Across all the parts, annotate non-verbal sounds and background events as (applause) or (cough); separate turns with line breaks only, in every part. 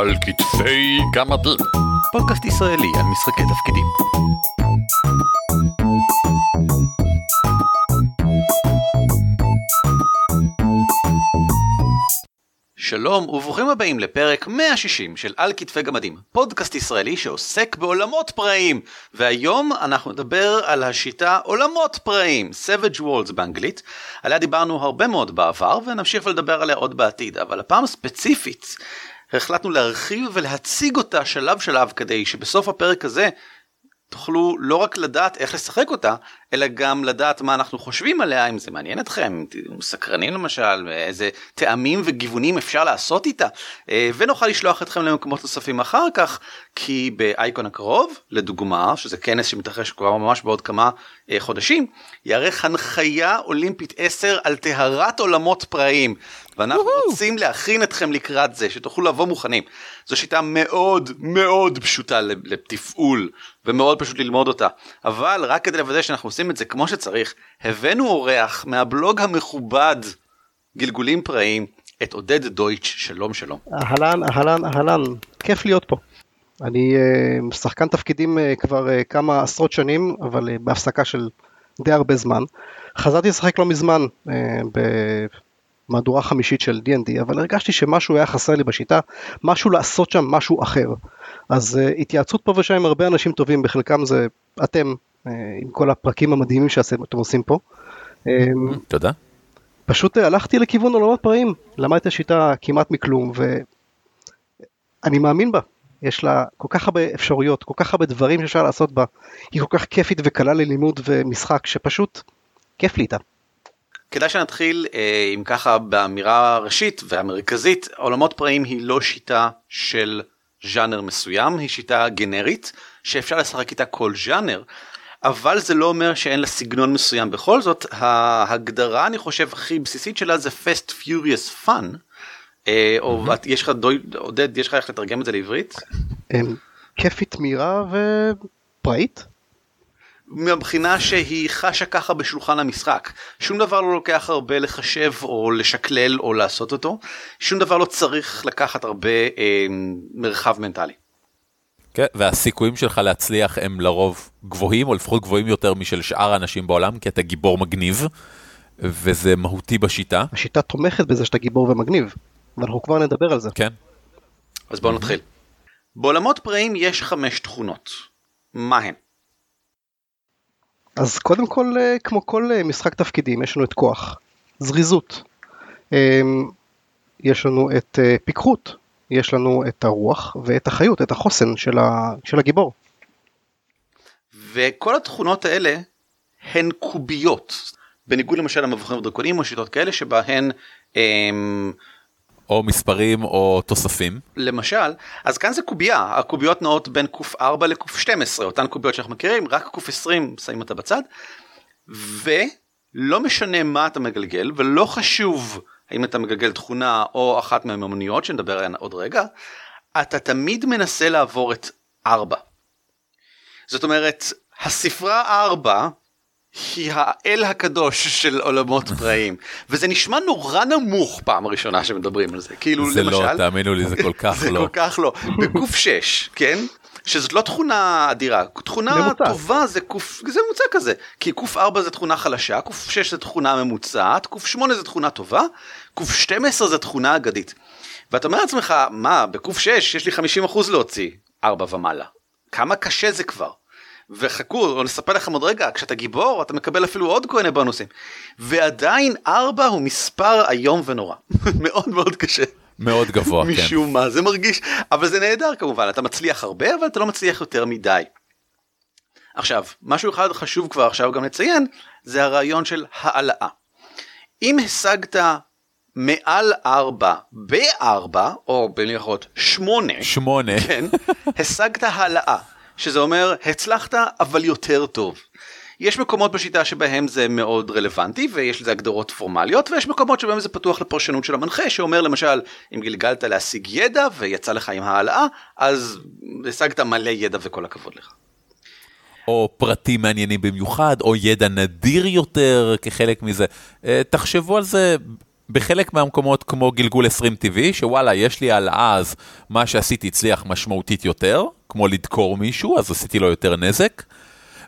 על כתפי גמדים. פודקאסט ישראלי על משחקי תפקידים. שלום וברוכים הבאים לפרק 160 של על כתפי גמדים, פודקאסט ישראלי שעוסק בעולמות פראיים, והיום אנחנו נדבר על השיטה עולמות פראיים, Savage Worlds באנגלית, עליה דיברנו הרבה מאוד בעבר ונמשיך לדבר עליה עוד בעתיד, אבל הפעם ספציפית החלטנו להרחיב ולהציג אותה שלב שלב כדי שבסוף הפרק הזה תוכלו לא רק לדעת איך לשחק אותה, אלא גם לדעת מה אנחנו חושבים עליה, אם זה מעניין אתכם, סקרנים למשל, איזה טעמים וגיוונים אפשר לעשות איתה, אה, ונוכל לשלוח אתכם למקומות נוספים אחר כך, כי באייקון הקרוב, לדוגמה, שזה כנס שמתרחש כבר ממש בעוד כמה אה, חודשים, יארך הנחיה אולימפית 10 על טהרת עולמות פראיים. ואנחנו רוצים להכין אתכם לקראת זה, שתוכלו לבוא מוכנים. זו שיטה מאוד מאוד פשוטה לתפעול, ומאוד פשוט ללמוד אותה. אבל רק כדי לוודא שאנחנו עושים את זה כמו שצריך, הבאנו אורח מהבלוג המכובד גלגולים פראיים, את עודד דויטש, שלום שלום.
אהלן, אהלן, אהלן, כיף להיות פה. אני uh, שחקן תפקידים uh, כבר uh, כמה עשרות שנים, אבל בהפסקה של די הרבה זמן. חזרתי לשחק לא מזמן במהדורה חמישית של D&D, אבל הרגשתי שמשהו היה חסר לי בשיטה, משהו לעשות שם, משהו אחר. אז uh, התייעצות פה ושם עם הרבה אנשים טובים, בחלקם זה אתם, uh, עם כל הפרקים המדהימים שאתם עושים פה.
תודה.
פשוט הלכתי לכיוון עולמות פראים, למדתי את השיטה כמעט מכלום, ואני מאמין בה. יש לה כל כך הרבה אפשרויות, כל כך הרבה דברים שאפשר לעשות בה. היא כל כך כיפית וקלה ללימוד ומשחק, שפשוט כיף לי איתה.
כדאי שנתחיל אה, אם ככה באמירה ראשית והמרכזית, עולמות פראים היא לא שיטה של ז'אנר מסוים, היא שיטה גנרית שאפשר לשחק איתה כל ז'אנר. אבל זה לא אומר שאין לה סגנון מסוים בכל זאת ההגדרה אני חושב הכי בסיסית שלה זה fast furious fun. אה, או יש לך עודד יש לך איך לתרגם את זה לעברית?
אמ, כיפית מהירה ופראית.
מבחינה שהיא חשה ככה בשולחן המשחק שום דבר לא לוקח הרבה לחשב או לשקלל או לעשות אותו שום דבר לא צריך לקחת הרבה אה, מרחב מנטלי.
כן, והסיכויים שלך להצליח הם לרוב גבוהים, או לפחות גבוהים יותר משל שאר האנשים בעולם, כי אתה גיבור מגניב, וזה מהותי בשיטה.
השיטה תומכת בזה שאתה גיבור ומגניב, ואנחנו כבר נדבר על זה.
כן.
אז בואו נתחיל. בעולמות פראים יש חמש תכונות. מה הן?
אז קודם כל, אה, כמו כל אה, משחק תפקידים, יש לנו את כוח, זריזות. אמ, יש לנו את אה, פיקחות, יש לנו את הרוח ואת החיות, את החוסן של, ה, של הגיבור.
וכל התכונות האלה הן קוביות, בניגוד למשל למבחנים ודרקונים או שיטות כאלה שבהן... הם...
או מספרים או תוספים.
למשל, אז כאן זה קובייה, הקוביות נעות בין ק4 לק12, אותן קוביות שאנחנו מכירים, רק ק20 שמים אותה בצד, ולא משנה מה אתה מגלגל, ולא חשוב האם אתה מגלגל תכונה או אחת מהמיומנויות שנדבר עליהן עוד רגע, אתה תמיד מנסה לעבור את 4. זאת אומרת, הספרה 4 היא האל הקדוש של עולמות פראיים וזה נשמע נורא נמוך פעם ראשונה שמדברים על זה כאילו
זה לא,
למשל
לא תאמינו לי זה כל כך
זה
לא
כל כך לא בגוף 6 כן שזאת לא תכונה אדירה, תכונה ממוצע. טובה זה קוף, זה ממוצע כזה, כי קוף 4 זה תכונה חלשה, קוף 6 זה תכונה ממוצעת, קוף 8 זה תכונה טובה, קוף 12 זה תכונה אגדית. ואתה אומר לעצמך, מה, בקוף 6 יש לי 50% להוציא 4 ומעלה. כמה קשה זה כבר. וחכו, או נספר לכם עוד רגע, כשאתה גיבור אתה מקבל אפילו עוד כל מיני בונוסים. ועדיין 4 הוא מספר איום ונורא. (laughs) מאוד מאוד קשה.
מאוד גבוה,
כן. משום מה, זה מרגיש, אבל זה נהדר כמובן, אתה מצליח הרבה, אבל אתה לא מצליח יותר מדי. עכשיו, משהו אחד חשוב כבר עכשיו גם לציין, זה הרעיון של העלאה. אם השגת מעל 4 ב-4, או במילים אחרות 8,
8,
כן, (laughs) השגת העלאה, שזה אומר הצלחת אבל יותר טוב. יש מקומות בשיטה שבהם זה מאוד רלוונטי ויש לזה הגדרות פורמליות ויש מקומות שבהם זה פתוח לפרשנות של המנחה שאומר למשל אם גלגלת להשיג ידע ויצא לך עם העלאה אז השגת מלא ידע וכל הכבוד לך.
או פרטים מעניינים במיוחד או ידע נדיר יותר כחלק מזה. אה, תחשבו על זה בחלק מהמקומות כמו גלגול 20 טבעי, שוואלה, יש לי העלאה אז מה שעשיתי הצליח משמעותית יותר, כמו לדקור מישהו, אז עשיתי לו יותר נזק.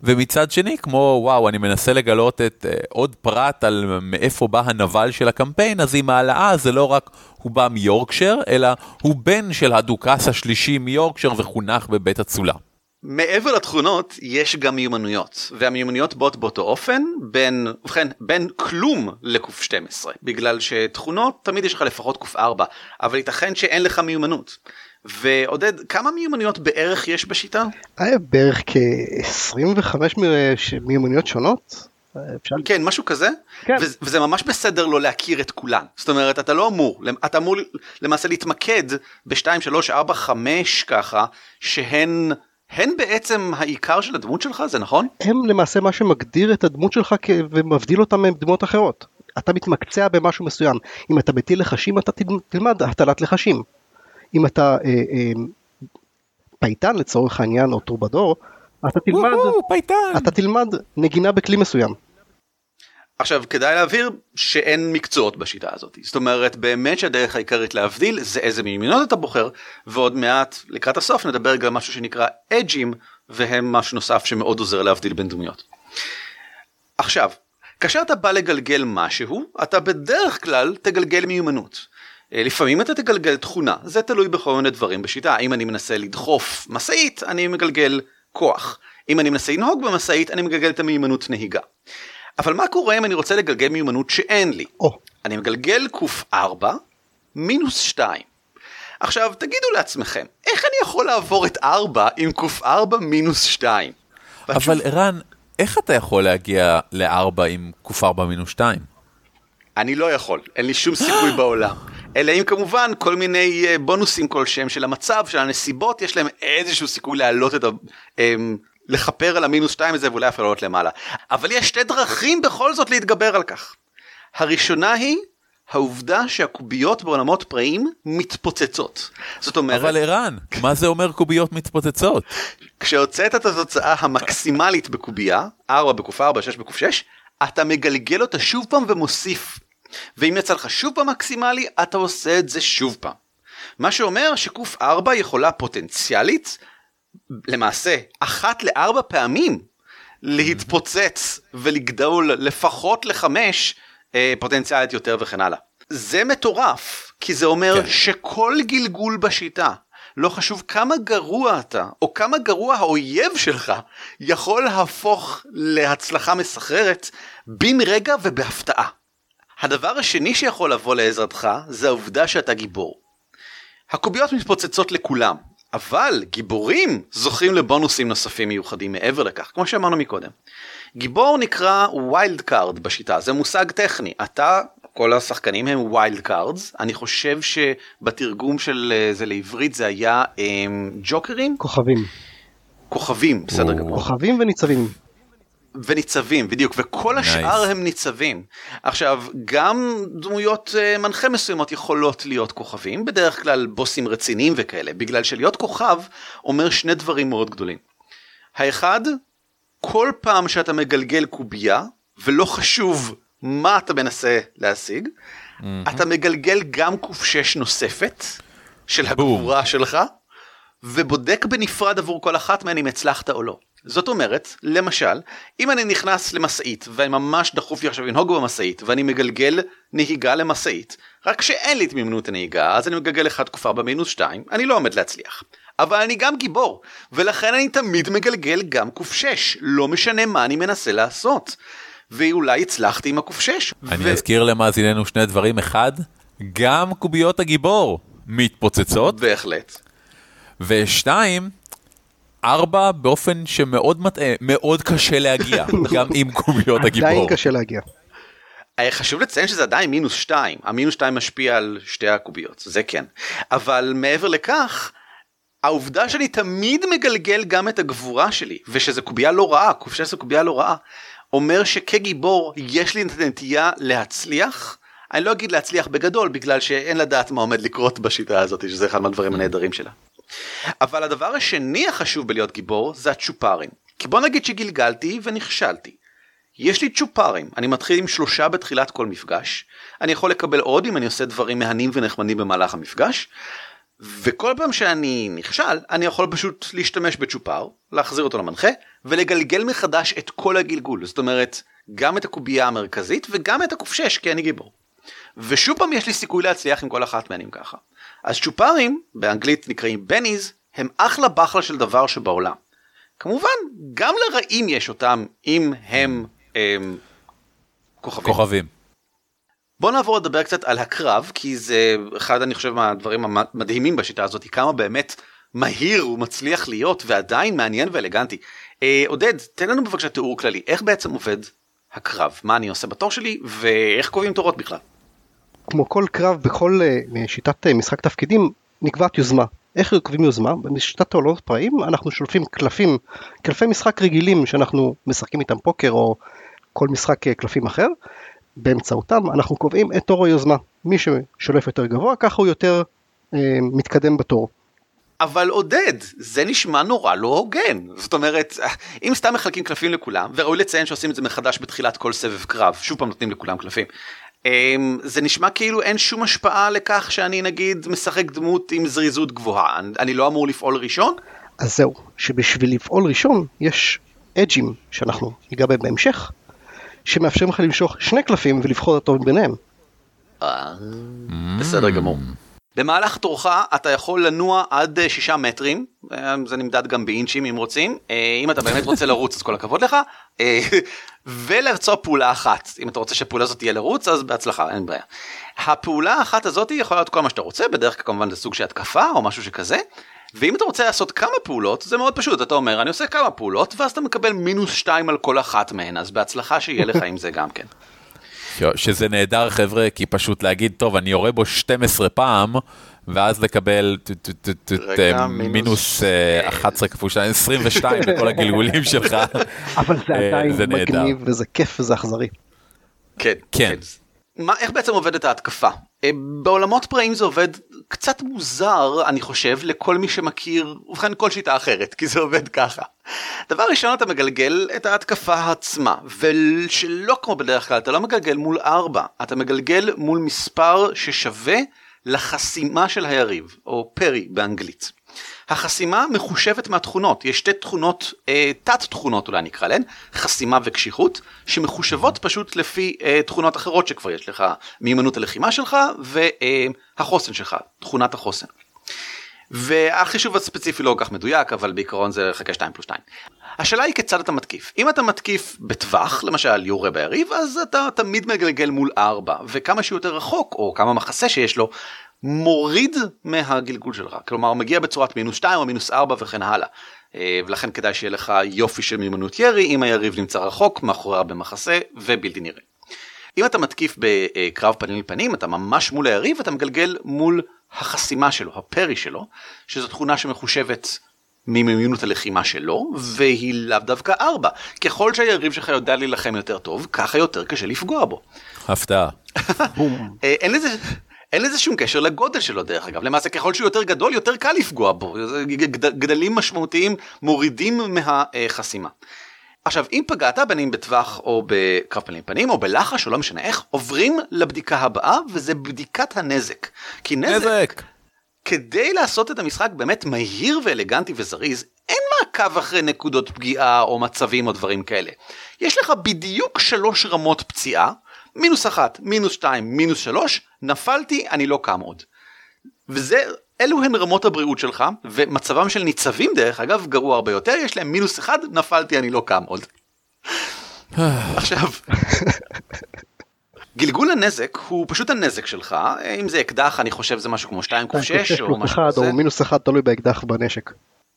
ומצד שני, כמו וואו, אני מנסה לגלות את uh, עוד פרט על מאיפה בא הנבל של הקמפיין, אז עם העלאה זה לא רק הוא בא מיורקשר, אלא הוא בן של הדוכס השלישי מיורקשר וחונך בבית אצולה.
מעבר לתכונות יש גם מיומנויות והמיומנויות באות באותו אופן בין ובכן בין כלום לקוף 12 בגלל שתכונות תמיד יש לך לפחות קוף 4 אבל ייתכן שאין לך מיומנות. ועודד כמה מיומנויות בערך יש בשיטה?
היה בערך כ-25 מיומנויות שונות.
אפשר... כן משהו כזה כן. וזה ממש בסדר לא להכיר את כולן זאת אומרת אתה לא אמור אתה אמור למעשה להתמקד ב-2 3 4 5 ככה שהן הן בעצם העיקר של הדמות שלך, זה נכון?
הם למעשה מה שמגדיר את הדמות שלך ומבדיל אותה מדמות אחרות. אתה מתמקצע במשהו מסוים. אם אתה מטיל לחשים אתה תלמד הטלת לחשים. אם אתה אה, אה, פייטן לצורך העניין או טרובדור, אתה תלמד, אתה תלמד נגינה בכלי מסוים.
עכשיו כדאי להבהיר שאין מקצועות בשיטה הזאת זאת אומרת באמת שהדרך העיקרית להבדיל זה איזה מיומנויות אתה בוחר ועוד מעט לקראת הסוף נדבר גם משהו שנקרא אג'ים והם משהו נוסף שמאוד עוזר להבדיל בין דמויות. עכשיו כאשר אתה בא לגלגל משהו אתה בדרך כלל תגלגל מיומנות. אה, לפעמים אתה תגלגל תכונה זה תלוי בכל מיני דברים בשיטה אם אני מנסה לדחוף משאית אני מגלגל כוח אם אני מנסה לנהוג במשאית אני מגלגל את המיומנות נהיגה. אבל מה קורה אם אני רוצה לגלגל מיומנות שאין לי? Oh. אני מגלגל ק4 מינוס 2. עכשיו תגידו לעצמכם, איך אני יכול לעבור את 4 עם ק4 מינוס 2?
אבל ערן, איך אתה יכול להגיע ל-4 עם ק4 מינוס 2?
אני לא יכול, אין לי שום סיכוי (gasps) בעולם. אלא אם כמובן כל מיני אה, בונוסים כלשהם של המצב, של הנסיבות, יש להם איזשהו סיכוי להעלות את ה... אמ, לכפר על המינוס 2 הזה ואולי אפילו לעלות למעלה. אבל יש שתי דרכים בכל זאת להתגבר על כך. הראשונה היא העובדה שהקוביות בעולמות פראיים מתפוצצות. זאת אומרת...
אבל ערן, מה זה אומר קוביות מתפוצצות?
כשהוצאת את התוצאה המקסימלית בקובייה, 4 בקוף 4, 6 בקוף 6, אתה מגלגל אותה שוב פעם ומוסיף. ואם יצא לך שוב פעם מקסימלי, אתה עושה את זה שוב פעם. מה שאומר שקוף 4 יכולה פוטנציאלית למעשה אחת לארבע פעמים להתפוצץ ולגדול לפחות לחמש אה, פוטנציאלית יותר וכן הלאה. זה מטורף כי זה אומר כן. שכל גלגול בשיטה לא חשוב כמה גרוע אתה או כמה גרוע האויב שלך יכול להפוך להצלחה מסחררת בן רגע ובהפתעה. הדבר השני שיכול לבוא לעזרתך זה העובדה שאתה גיבור. הקוביות מתפוצצות לכולם אבל גיבורים זוכים לבונוסים נוספים מיוחדים מעבר לכך, כמו שאמרנו מקודם. גיבור נקרא wild card בשיטה, זה מושג טכני. אתה, כל השחקנים הם wild cards, אני חושב שבתרגום של אה, זה לעברית זה היה הם, אמ, ג'וקרים?
כוכבים.
כוכבים, בסדר גמור.
כוכבים וניצבים.
וניצבים בדיוק וכל השאר nice. הם ניצבים עכשיו גם דמויות uh, מנחה מסוימות יכולות להיות כוכבים בדרך כלל בוסים רציניים וכאלה בגלל שלהיות כוכב אומר שני דברים מאוד גדולים. האחד כל פעם שאתה מגלגל קובייה ולא חשוב מה אתה מנסה להשיג mm-hmm. אתה מגלגל גם קוף6 נוספת של הגבורה שלך ובודק בנפרד עבור כל אחת מהן אם הצלחת או לא. זאת אומרת, למשל, אם אני נכנס למשאית וממש דחוף לי עכשיו לנהוג במשאית ואני מגלגל נהיגה למשאית, רק שאין לי את מימנות הנהיגה אז אני מגלגל 1 תקופה במינוס 2, אני לא עומד להצליח. אבל אני גם גיבור, ולכן אני תמיד מגלגל גם ק6, לא משנה מה אני מנסה לעשות. ואולי הצלחתי עם ק6.
אני ו... אזכיר למאזיננו שני דברים, אחד, גם קוביות הגיבור מתפוצצות.
בהחלט.
ושתיים, ארבע באופן שמאוד מטעה, מאוד קשה להגיע, (laughs) גם עם קוביות הגיבור.
עדיין קשה להגיע.
אה, חשוב לציין שזה עדיין מינוס 2, המינוס 2 משפיע על שתי הקוביות, זה כן. אבל מעבר לכך, העובדה שאני תמיד מגלגל גם את הגבורה שלי, ושזה קובייה לא רעה, קופשה זו קובייה לא רעה, אומר שכגיבור יש לי את הנטייה להצליח, אני לא אגיד להצליח בגדול, בגלל שאין לדעת מה עומד לקרות בשיטה הזאת, שזה אחד מהדברים הנהדרים שלה. אבל הדבר השני החשוב בלהיות גיבור זה הצ'ופרים. כי בוא נגיד שגלגלתי ונכשלתי. יש לי צ'ופרים, אני מתחיל עם שלושה בתחילת כל מפגש, אני יכול לקבל עוד אם אני עושה דברים מהנים ונחמדים במהלך המפגש, וכל פעם שאני נכשל, אני יכול פשוט להשתמש בצ'ופר, להחזיר אותו למנחה, ולגלגל מחדש את כל הגלגול, זאת אומרת, גם את הקובייה המרכזית וגם את הקופשש, כי אני גיבור. ושוב פעם יש לי סיכוי להצליח עם כל אחת מהן ככה. אז צ'ופרים, באנגלית נקראים בניז, הם אחלה בחלה של דבר שבעולם. כמובן, גם לרעים יש אותם אם הם, הם כוכבים.
כוכבים.
בוא נעבור לדבר קצת על הקרב, כי זה אחד אני חושב מהדברים המדהימים בשיטה הזאת, כמה באמת מהיר הוא מצליח להיות ועדיין מעניין ואלגנטי. אה, עודד, תן לנו בבקשה תיאור כללי, איך בעצם עובד הקרב? מה אני עושה בתור שלי ואיך קובעים תורות בכלל?
כמו כל קרב בכל אה, שיטת אה, משחק תפקידים, נקבעת יוזמה. איך קובעים יוזמה? בשיטת העולמות פראיים אנחנו שולפים קלפים, קלפי משחק רגילים שאנחנו משחקים איתם פוקר או כל משחק אה, קלפים אחר, באמצעותם אנחנו קובעים את תור היוזמה. מי ששולף יותר גבוה ככה הוא יותר אה, מתקדם בתור.
אבל עודד, זה נשמע נורא לא הוגן. זאת אומרת, אם סתם מחלקים קלפים לכולם, וראוי לציין שעושים את זה מחדש בתחילת כל סבב קרב, שוב פעם נותנים לכולם קלפים. אמ, זה נשמע כאילו אין שום השפעה לכך שאני נגיד משחק דמות עם זריזות גבוהה, אני לא אמור לפעול ראשון?
אז זהו, שבשביל לפעול ראשון יש אג'ים שאנחנו ניגע בהם בהמשך, שמאפשרים לך למשוך שני קלפים ולבחור את הטוב ביניהם.
אה, בסדר גמור. במהלך תורך אתה יכול לנוע עד אה, שישה מטרים, אה, זה נמדד גם באינצ'ים אם רוצים, אם אתה באמת רוצה לרוץ אז כל הכבוד לך, ולרצוע פעולה אחת, אם אתה רוצה שהפעולה הזאת תהיה לרוץ אז בהצלחה, אין בעיה. הפעולה האחת הזאת יכולה להיות כל מה שאתה רוצה, בדרך כלל כמובן זה סוג של התקפה או משהו שכזה, ואם אתה רוצה לעשות כמה פעולות זה מאוד פשוט, אתה אומר אני עושה כמה פעולות ואז אתה מקבל מינוס שתיים על כל אחת מהן, אז בהצלחה שיהיה לך עם זה גם כן. (laughs)
שזה נהדר חבר'ה, כי פשוט להגיד, טוב, אני יורה בו 12 פעם, ואז לקבל מינוס 11 כפול 2, 22 לכל הגלגולים שלך. (laughs)
אבל זה אה, עדיין מגניב וזה כיף וזה אכזרי.
כן. כן. מה, איך בעצם עובדת ההתקפה? אה, בעולמות פראים זה עובד קצת מוזר, אני חושב, לכל מי שמכיר, ובכן כל שיטה אחרת, כי זה עובד ככה. דבר ראשון, אתה מגלגל את ההתקפה עצמה, ושלא כמו בדרך כלל, אתה לא מגלגל מול 4, אתה מגלגל מול מספר ששווה לחסימה של היריב, או פרי באנגלית. החסימה מחושבת מהתכונות, יש שתי תכונות, אה, תת תכונות אולי נקרא להן, חסימה וקשיחות, שמחושבות פשוט לפי אה, תכונות אחרות שכבר יש לך, מיומנות הלחימה שלך והחוסן שלך, תכונת החוסן. והחישוב הספציפי לא כל כך מדויק, אבל בעיקרון זה חלקי 2 פלוס 2. השאלה היא כיצד אתה מתקיף. אם אתה מתקיף בטווח, למשל יורה ביריב, אז אתה תמיד מגלגל מול 4, וכמה שיותר רחוק, או כמה מחסה שיש לו, מוריד מהגלגול שלך, כלומר מגיע בצורת מינוס 2 או מינוס 4 וכן הלאה. אה, ולכן כדאי שיהיה לך יופי של מיומנות ירי אם היריב נמצא רחוק, מאחוריה במחסה ובלתי נראה. אם אתה מתקיף בקרב פנים לפנים, אתה ממש מול היריב, אתה מגלגל מול החסימה שלו, הפרי שלו, שזו תכונה שמחושבת ממיומנות הלחימה שלו, והיא לאו דווקא 4. ככל שהיריב שלך יודע להילחם יותר טוב, ככה יותר קשה לפגוע בו.
הפתעה. (laughs)
אה, אין לזה... אין לזה שום קשר לגודל שלו דרך אגב, למעשה ככל שהוא יותר גדול יותר קל לפגוע בו, גדלים משמעותיים מורידים מהחסימה. עכשיו אם פגעת בין אם בטווח או בקרב פנים פנים או בלחש או לא משנה איך עוברים לבדיקה הבאה וזה בדיקת הנזק. כי נזק, נזק. כדי לעשות את המשחק באמת מהיר ואלגנטי וזריז אין מעקב אחרי נקודות פגיעה או מצבים או דברים כאלה. יש לך בדיוק שלוש רמות פציעה מינוס אחת, מינוס שתיים, מינוס שלוש, נפלתי, אני לא קם עוד. וזה, אלו הן רמות הבריאות שלך, ומצבם של ניצבים דרך אגב גרוע הרבה יותר, יש להם מינוס אחד, נפלתי, אני לא קם עוד. עכשיו, גלגול הנזק הוא פשוט הנזק שלך, אם זה אקדח אני חושב זה משהו כמו 2 קוף 6 או משהו כזה.
או מינוס אחד תלוי באקדח בנשק.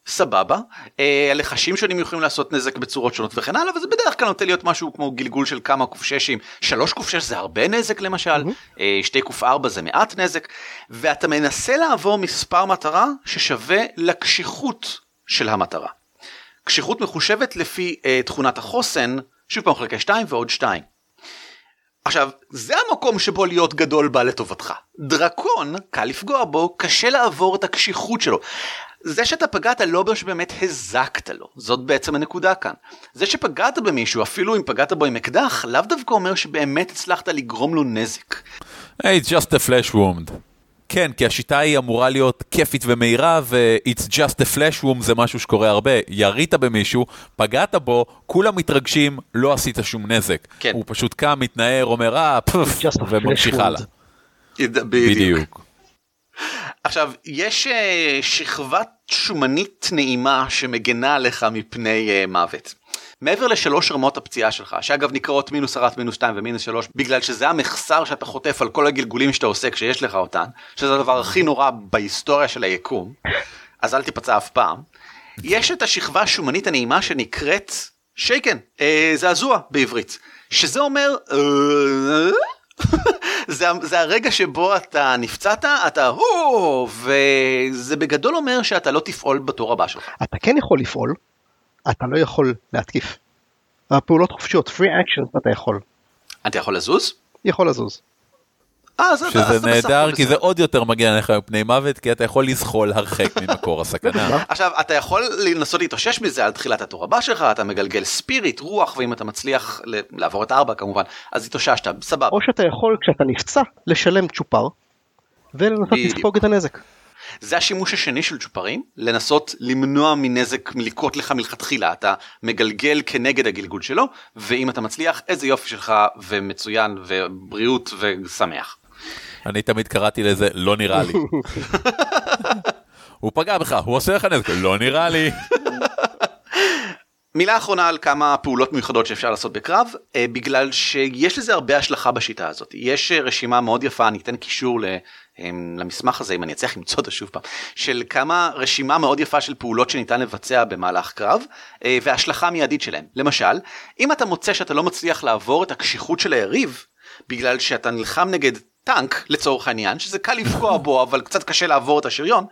סבבה, אה, לחשים שונים יכולים לעשות נזק בצורות שונות וכן הלאה, וזה בדרך כלל נוטה להיות משהו כמו גלגול של כמה קופששים, שלוש קופשש זה הרבה נזק למשל, mm-hmm. אה, שתי קוף ארבע זה מעט נזק, ואתה מנסה לעבור מספר מטרה ששווה לקשיחות של המטרה. קשיחות מחושבת לפי אה, תכונת החוסן, שוב פעם חלקי 2 ועוד 2. עכשיו, זה המקום שבו להיות גדול בא לטובתך. דרקון, קל לפגוע בו, קשה לעבור את הקשיחות שלו. זה שאתה פגעת לא אומר שבאמת הזקת לו, זאת בעצם הנקודה כאן. זה שפגעת במישהו, אפילו אם פגעת בו עם אקדח, לאו דווקא אומר שבאמת הצלחת לגרום לו נזק.
Hey, it's just a flash wound. כן, כי השיטה היא אמורה להיות כיפית ומהירה, ו-It's just a flash wound זה משהו שקורה הרבה. ירית במישהו, פגעת בו, כולם מתרגשים, לא עשית שום נזק.
כן.
הוא פשוט קם, מתנער, אומר אה, פפפ, וממשיך. הלאה. בדיוק.
עכשיו, יש אה, שכבת שומנית נעימה שמגנה עליך מפני אה, מוות. מעבר לשלוש רמות הפציעה שלך, שאגב נקראות מינוס אחת, מינוס שתיים ומינוס שלוש, בגלל שזה המחסר שאתה חוטף על כל הגלגולים שאתה עושה כשיש לך אותן, שזה הדבר הכי נורא בהיסטוריה של היקום, אז אל תיפצע אף פעם. יש את השכבה השומנית הנעימה שנקראת שייקן, אה, זעזוע בעברית, שזה אומר... (laughs) זה, זה הרגע שבו אתה נפצעת, אתה הו, וזה בגדול אומר שאתה לא תפעול בתור הבא שלך.
אתה כן יכול לפעול, אתה לא יכול להתקיף. הפעולות חופשיות, free actions אתה יכול.
אתה יכול לזוז?
יכול לזוז.
אה, אז אתה- אז
שזה
בסך
נהדר, כי זה. עוד יותר מגן עליך מפני מוות, כי אתה יכול לזחול הרחק (laughs) ממקור הסכנה. (laughs)
עכשיו, אתה יכול לנסות להתאושש מזה על תחילת התור הבא שלך, אתה מגלגל ספיריט, רוח, ואם אתה מצליח ל- לעבור את הארבע כמובן, אז התאוששת, סבבה.
או שאתה יכול כשאתה נפצע לשלם צ'ופר ולנסות. לספוג את הנזק.
זה השימוש השני של צ'ופרים, לנסות למנוע מנזק מלקרות לך מלכתחילה, אתה מגלגל כנגד הגלגול שלו, ואם אתה מצליח, איזה יופי שלך, ומצוין, ובריאות, ושמח.
אני תמיד קראתי לזה, לא נראה לי. (laughs) הוא פגע בך, הוא עושה לך נזק, לא נראה לי.
מילה אחרונה על כמה פעולות מיוחדות שאפשר לעשות בקרב, אה, בגלל שיש לזה הרבה השלכה בשיטה הזאת. יש אה, רשימה מאוד יפה, אני אתן קישור ל, למסמך הזה, אם אני אצליח למצוא אותו שוב פעם, של כמה רשימה מאוד יפה של פעולות שניתן לבצע במהלך קרב, אה, והשלכה מיידית שלהם. למשל, אם אתה מוצא שאתה לא מצליח לעבור את הקשיחות של היריב, בגלל שאתה נלחם נגד טנק לצורך העניין, שזה קל לפגוע בו (laughs) אבל קצת קשה לעבור את השריון,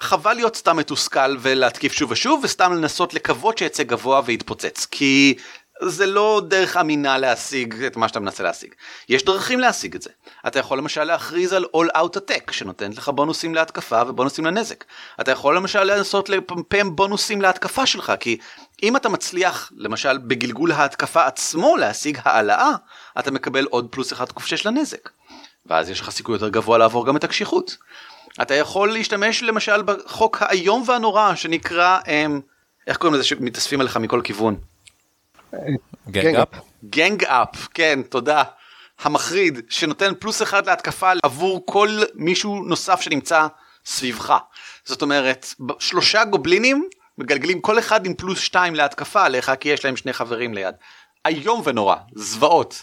חבל להיות סתם מתוסכל ולהתקיף שוב ושוב וסתם לנסות לקוות שיצא גבוה ויתפוצץ כי זה לא דרך אמינה להשיג את מה שאתה מנסה להשיג. יש דרכים להשיג את זה. אתה יכול למשל להכריז על all out attack שנותנת לך בונוסים להתקפה ובונוסים לנזק. אתה יכול למשל לנסות לפמפם בונוסים להתקפה שלך כי אם אתה מצליח למשל בגלגול ההתקפה עצמו להשיג העלאה אתה מקבל עוד פלוס אחד ק"ש לנזק. ואז יש לך סיכוי יותר גבוה לעבור גם את הקשיחות. אתה יכול להשתמש למשל בחוק האיום והנורא שנקרא, אמ, איך קוראים לזה שמתאספים עליך מכל כיוון?
גנגאפ.
גנג אפ, כן, תודה. המחריד, שנותן פלוס אחד להתקפה עבור כל מישהו נוסף שנמצא סביבך. זאת אומרת, שלושה גובלינים מגלגלים כל אחד עם פלוס שתיים להתקפה עליך, כי יש להם שני חברים ליד. איום ונורא, זוועות.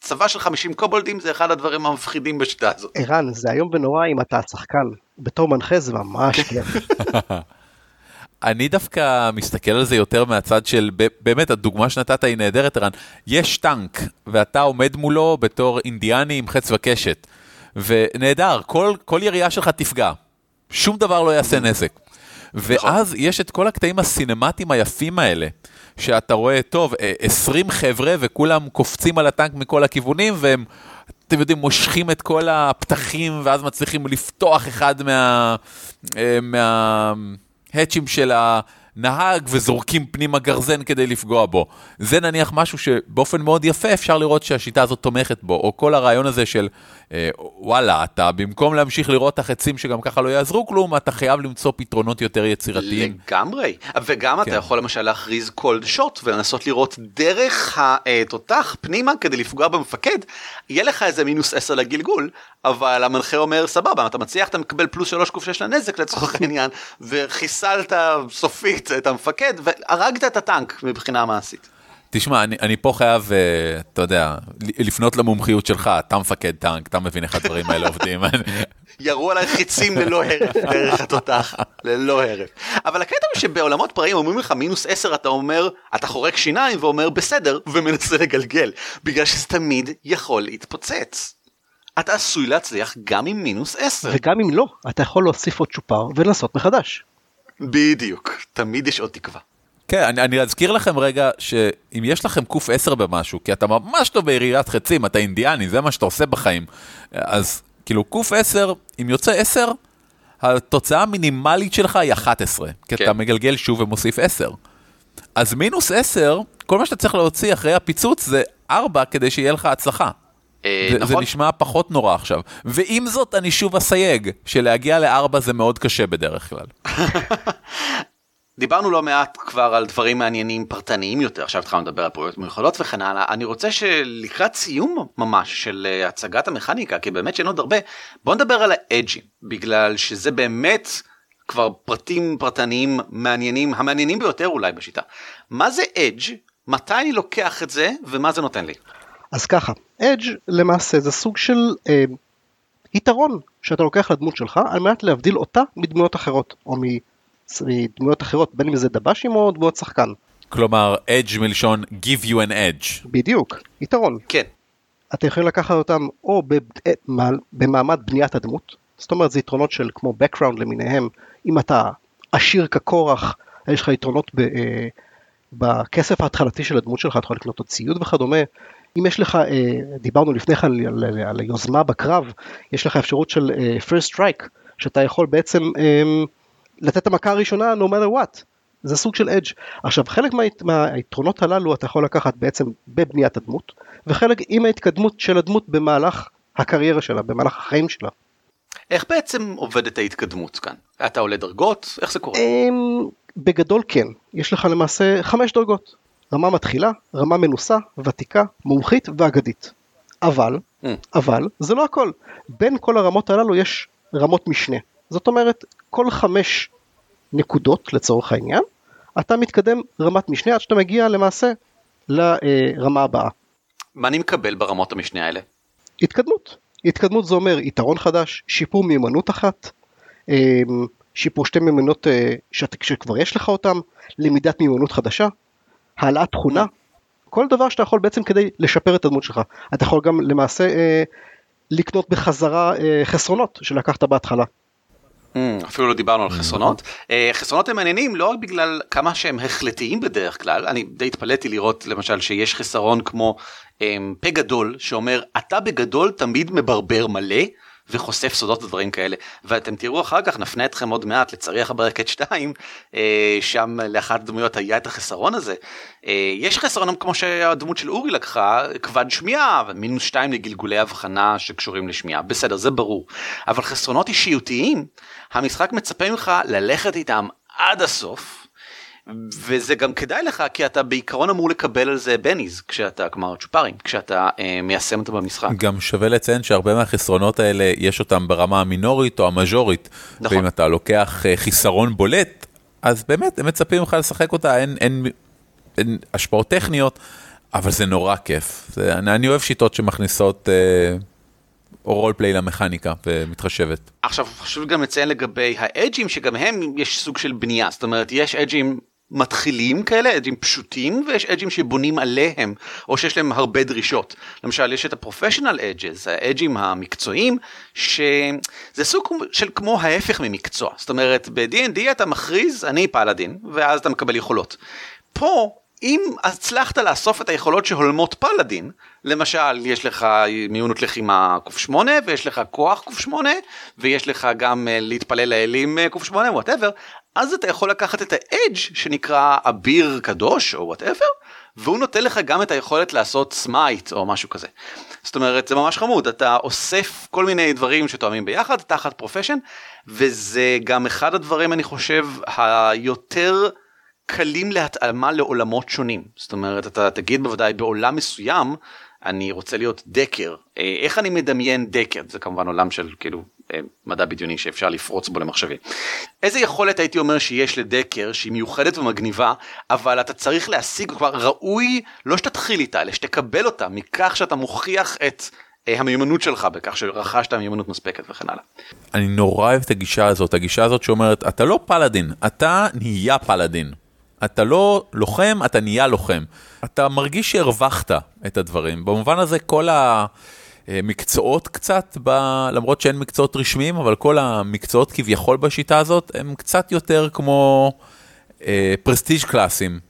צבא של 50 קובולדים זה אחד הדברים המפחידים בשיטה הזאת.
ערן, זה איום ונורא אם אתה השחקן. בתור מנחה זה ממש כיף. (laughs)
אני דווקא מסתכל על זה יותר מהצד של, באמת, הדוגמה שנתת היא נהדרת, ערן. יש טנק, ואתה עומד מולו בתור אינדיאני עם חץ וקשת. ונהדר, כל, כל ירייה שלך תפגע. שום דבר לא יעשה נזק. ואז יש את כל הקטעים הסינמטיים היפים האלה, שאתה רואה, טוב, אה, 20 חבר'ה וכולם קופצים על הטנק מכל הכיוונים, והם, אתם יודעים, מושכים את כל הפתחים, ואז מצליחים לפתוח אחד מה... אה, מה... האצ'ים של הנהג וזורקים פנימה גרזן כדי לפגוע בו. זה נניח משהו שבאופן מאוד יפה אפשר לראות שהשיטה הזאת תומכת בו, או כל הרעיון הזה של וואלה, אתה במקום להמשיך לראות את החצים שגם ככה לא יעזרו כלום, אתה חייב למצוא פתרונות יותר יצירתיים.
לגמרי, וגם אתה
כן.
יכול למשל להכריז קולד שוט ולנסות לראות דרך התותח פנימה כדי לפגוע במפקד, יהיה לך איזה מינוס 10 לגלגול, אבל המנחה אומר סבבה, אתה מצליח אתה מקבל פלוס 3 ק"ש לנזק לצורך (laughs) העניין, וחיסלת סופית את המפקד והרגת את הטנק מבחינה מעשית.
תשמע, אני, אני פה חייב, אה, אתה יודע, לפנות למומחיות שלך, אתה מפקד טנק, אתה מבין איך הדברים האלה עובדים. (laughs)
ירו עליי חיצים ללא הרף (laughs) דרך התותח, ללא הרף. אבל הקטע הוא שבעולמות פראיים אומרים לך מינוס 10 אתה אומר, אתה חורק שיניים ואומר בסדר ומנסה לגלגל, בגלל שזה תמיד יכול להתפוצץ. אתה עשוי להצליח גם עם מינוס 10.
וגם אם לא, אתה יכול להוסיף עוד צ'ופר ולנסות מחדש.
בדיוק, תמיד יש עוד תקווה.
כן, אני, אני אזכיר לכם רגע שאם יש לכם קוף 10 במשהו, כי אתה ממש טוב ביריית חצים, אתה אינדיאני, זה מה שאתה עושה בחיים, אז כאילו קוף 10, אם יוצא 10, התוצאה המינימלית שלך היא 11, כי
כן.
אתה מגלגל שוב ומוסיף 10. אז מינוס 10, כל מה שאתה צריך להוציא אחרי הפיצוץ זה 4 כדי שיהיה לך הצלחה.
אה,
זה, זה
נכון?
נשמע פחות נורא עכשיו. ועם זאת, אני שוב אסייג, שלהגיע לארבע זה מאוד קשה בדרך כלל. (laughs)
דיברנו לא מעט כבר על דברים מעניינים פרטניים יותר, עכשיו התחלנו לדבר על פעולות מיוחדות וכן הלאה. אני רוצה שלקראת סיום ממש של אה, הצגת המכניקה, כי באמת שאין עוד הרבה, בוא נדבר על האדג'ים, בגלל שזה באמת כבר פרטים פרטניים מעניינים, המעניינים ביותר אולי בשיטה. מה זה אדג'? מתי אני לוקח את זה ומה זה נותן לי?
אז ככה, אדג' למעשה זה סוג של אה, יתרון שאתה לוקח לדמות שלך על מנת להבדיל אותה מדמויות אחרות, או מ- מדמויות אחרות, בין אם זה דב"שים או דמויות שחקן.
כלומר, edge מלשון give you an edge.
בדיוק, יתרון.
כן,
אתם יכולים לקחת אותם או אה, במעמד בניית הדמות, זאת אומרת זה יתרונות של כמו background למיניהם, אם אתה עשיר כקורח, יש לך יתרונות ב, אה, בכסף ההתחלתי של הדמות שלך, אתה יכול לקנות עוד ציוד וכדומה. אם יש לך, אה, דיברנו לפני כן על, על, על היוזמה בקרב, יש לך אפשרות של אה, first strike, שאתה יכול בעצם אה, לתת את המכה הראשונה no matter what. זה סוג של אדג'. עכשיו חלק מה, מהיתרונות הללו אתה יכול לקחת בעצם בבניית הדמות, וחלק עם ההתקדמות של הדמות במהלך הקריירה שלה, במהלך החיים שלה.
איך בעצם עובדת ההתקדמות כאן? אתה עולה דרגות? איך זה קורה?
אמ, בגדול כן, יש לך למעשה חמש דרגות. רמה מתחילה, רמה מנוסה, ותיקה, מומחית ואגדית. אבל,
Mm.
אבל, זה לא הכל. בין כל הרמות הללו יש רמות משנה. זאת אומרת, כל חמש נקודות לצורך העניין, אתה מתקדם רמת משנה עד שאתה מגיע למעשה לרמה הבאה.
מה אני מקבל ברמות המשנה האלה?
התקדמות. התקדמות זה אומר יתרון חדש, שיפור מיומנות אחת, אמ, שיפור שתי מיומנות אה, שאת- שכבר יש לך אותם, למידת מיומנות חדשה, העלאת תכונה, כל דבר שאתה יכול בעצם כדי לשפר את הדמות שלך. אתה יכול גם למעשה אה, לקנות בחזרה אה, חסרונות שלקחת בהתחלה.
Mm, אפילו לא דיברנו על חסרונות. אה, חסרונות הם מעניינים לא רק בגלל כמה שהם החלטיים בדרך כלל, אני די התפלאתי לראות למשל שיש חיסרון כמו אמ, פה גדול שאומר אתה בגדול תמיד מברבר מלא. וחושף סודות ודברים כאלה ואתם תראו אחר כך נפנה אתכם עוד מעט לצריח הברקת 2 אה, שם לאחת הדמויות היה את החיסרון הזה. אה, יש חסרונים כמו שהדמות של אורי לקחה כבד שמיעה ומינוס 2 לגלגולי הבחנה שקשורים לשמיעה בסדר זה ברור אבל חסרונות אישיותיים המשחק מצפה ממך ללכת איתם עד הסוף. וזה גם כדאי לך כי אתה בעיקרון אמור לקבל על זה בניז כשאתה כלומר צ'ופרים כשאתה אה, מיישם אותם במשחק.
גם שווה לציין שהרבה מהחסרונות האלה, יש אותם ברמה המינורית או המז'ורית.
נכון.
ואם אתה לוקח אה, חיסרון בולט, אז באמת, הם מצפים ממך לשחק אותה, אין, אין, אין השפעות טכניות, אבל זה נורא כיף. זה, אני, אני אוהב שיטות שמכניסות אה, או רולפליי למכניקה ומתחשבת.
עכשיו חשוב גם לציין לגבי האדג'ים שגם הם יש סוג של בנייה זאת אומרת יש אדג'ים מתחילים כאלה אדג'ים פשוטים ויש אדג'ים שבונים עליהם או שיש להם הרבה דרישות למשל יש את הפרופשיונל אדג'ס האדג'ים המקצועיים שזה סוג של כמו ההפך ממקצוע זאת אומרת ב-D&D אתה מכריז אני פלאדין ואז אתה מקבל יכולות. פה אם הצלחת לאסוף את היכולות שהולמות פלאדין, למשל יש לך מיומנות לחימה ק8 ויש לך כוח ק8 ויש לך גם אה, להתפלל לאלים אה, ק8 whatever, אז אתה יכול לקחת את ה edge שנקרא אביר קדוש או whatever, והוא נותן לך גם את היכולת לעשות smite או משהו כזה. זאת אומרת זה ממש חמוד, אתה אוסף כל מיני דברים שתואמים ביחד תחת profession, וזה גם אחד הדברים אני חושב היותר קלים להתאמה לעולמות שונים. זאת אומרת, אתה תגיד בוודאי בעולם מסוים, אני רוצה להיות דקר. אה, איך אני מדמיין דקר? זה כמובן עולם של כאילו מדע בדיוני שאפשר לפרוץ בו למחשבים. איזה יכולת הייתי אומר שיש לדקר שהיא מיוחדת ומגניבה, אבל אתה צריך להשיג, כבר ראוי לא שתתחיל איתה, אלא שתקבל אותה מכך שאתה מוכיח את אה, המיומנות שלך בכך שרכשת מיומנות מספקת וכן הלאה.
אני נורא אוהב את הגישה הזאת, הגישה הזאת שאומרת, אתה לא פלאדין, אתה נהיה פלאדין. אתה לא לוחם, אתה נהיה לוחם. אתה מרגיש שהרווחת את הדברים. במובן הזה כל המקצועות קצת, ב... למרות שאין מקצועות רשמיים, אבל כל המקצועות כביכול בשיטה הזאת, הם קצת יותר כמו אה, פרסטיג' קלאסים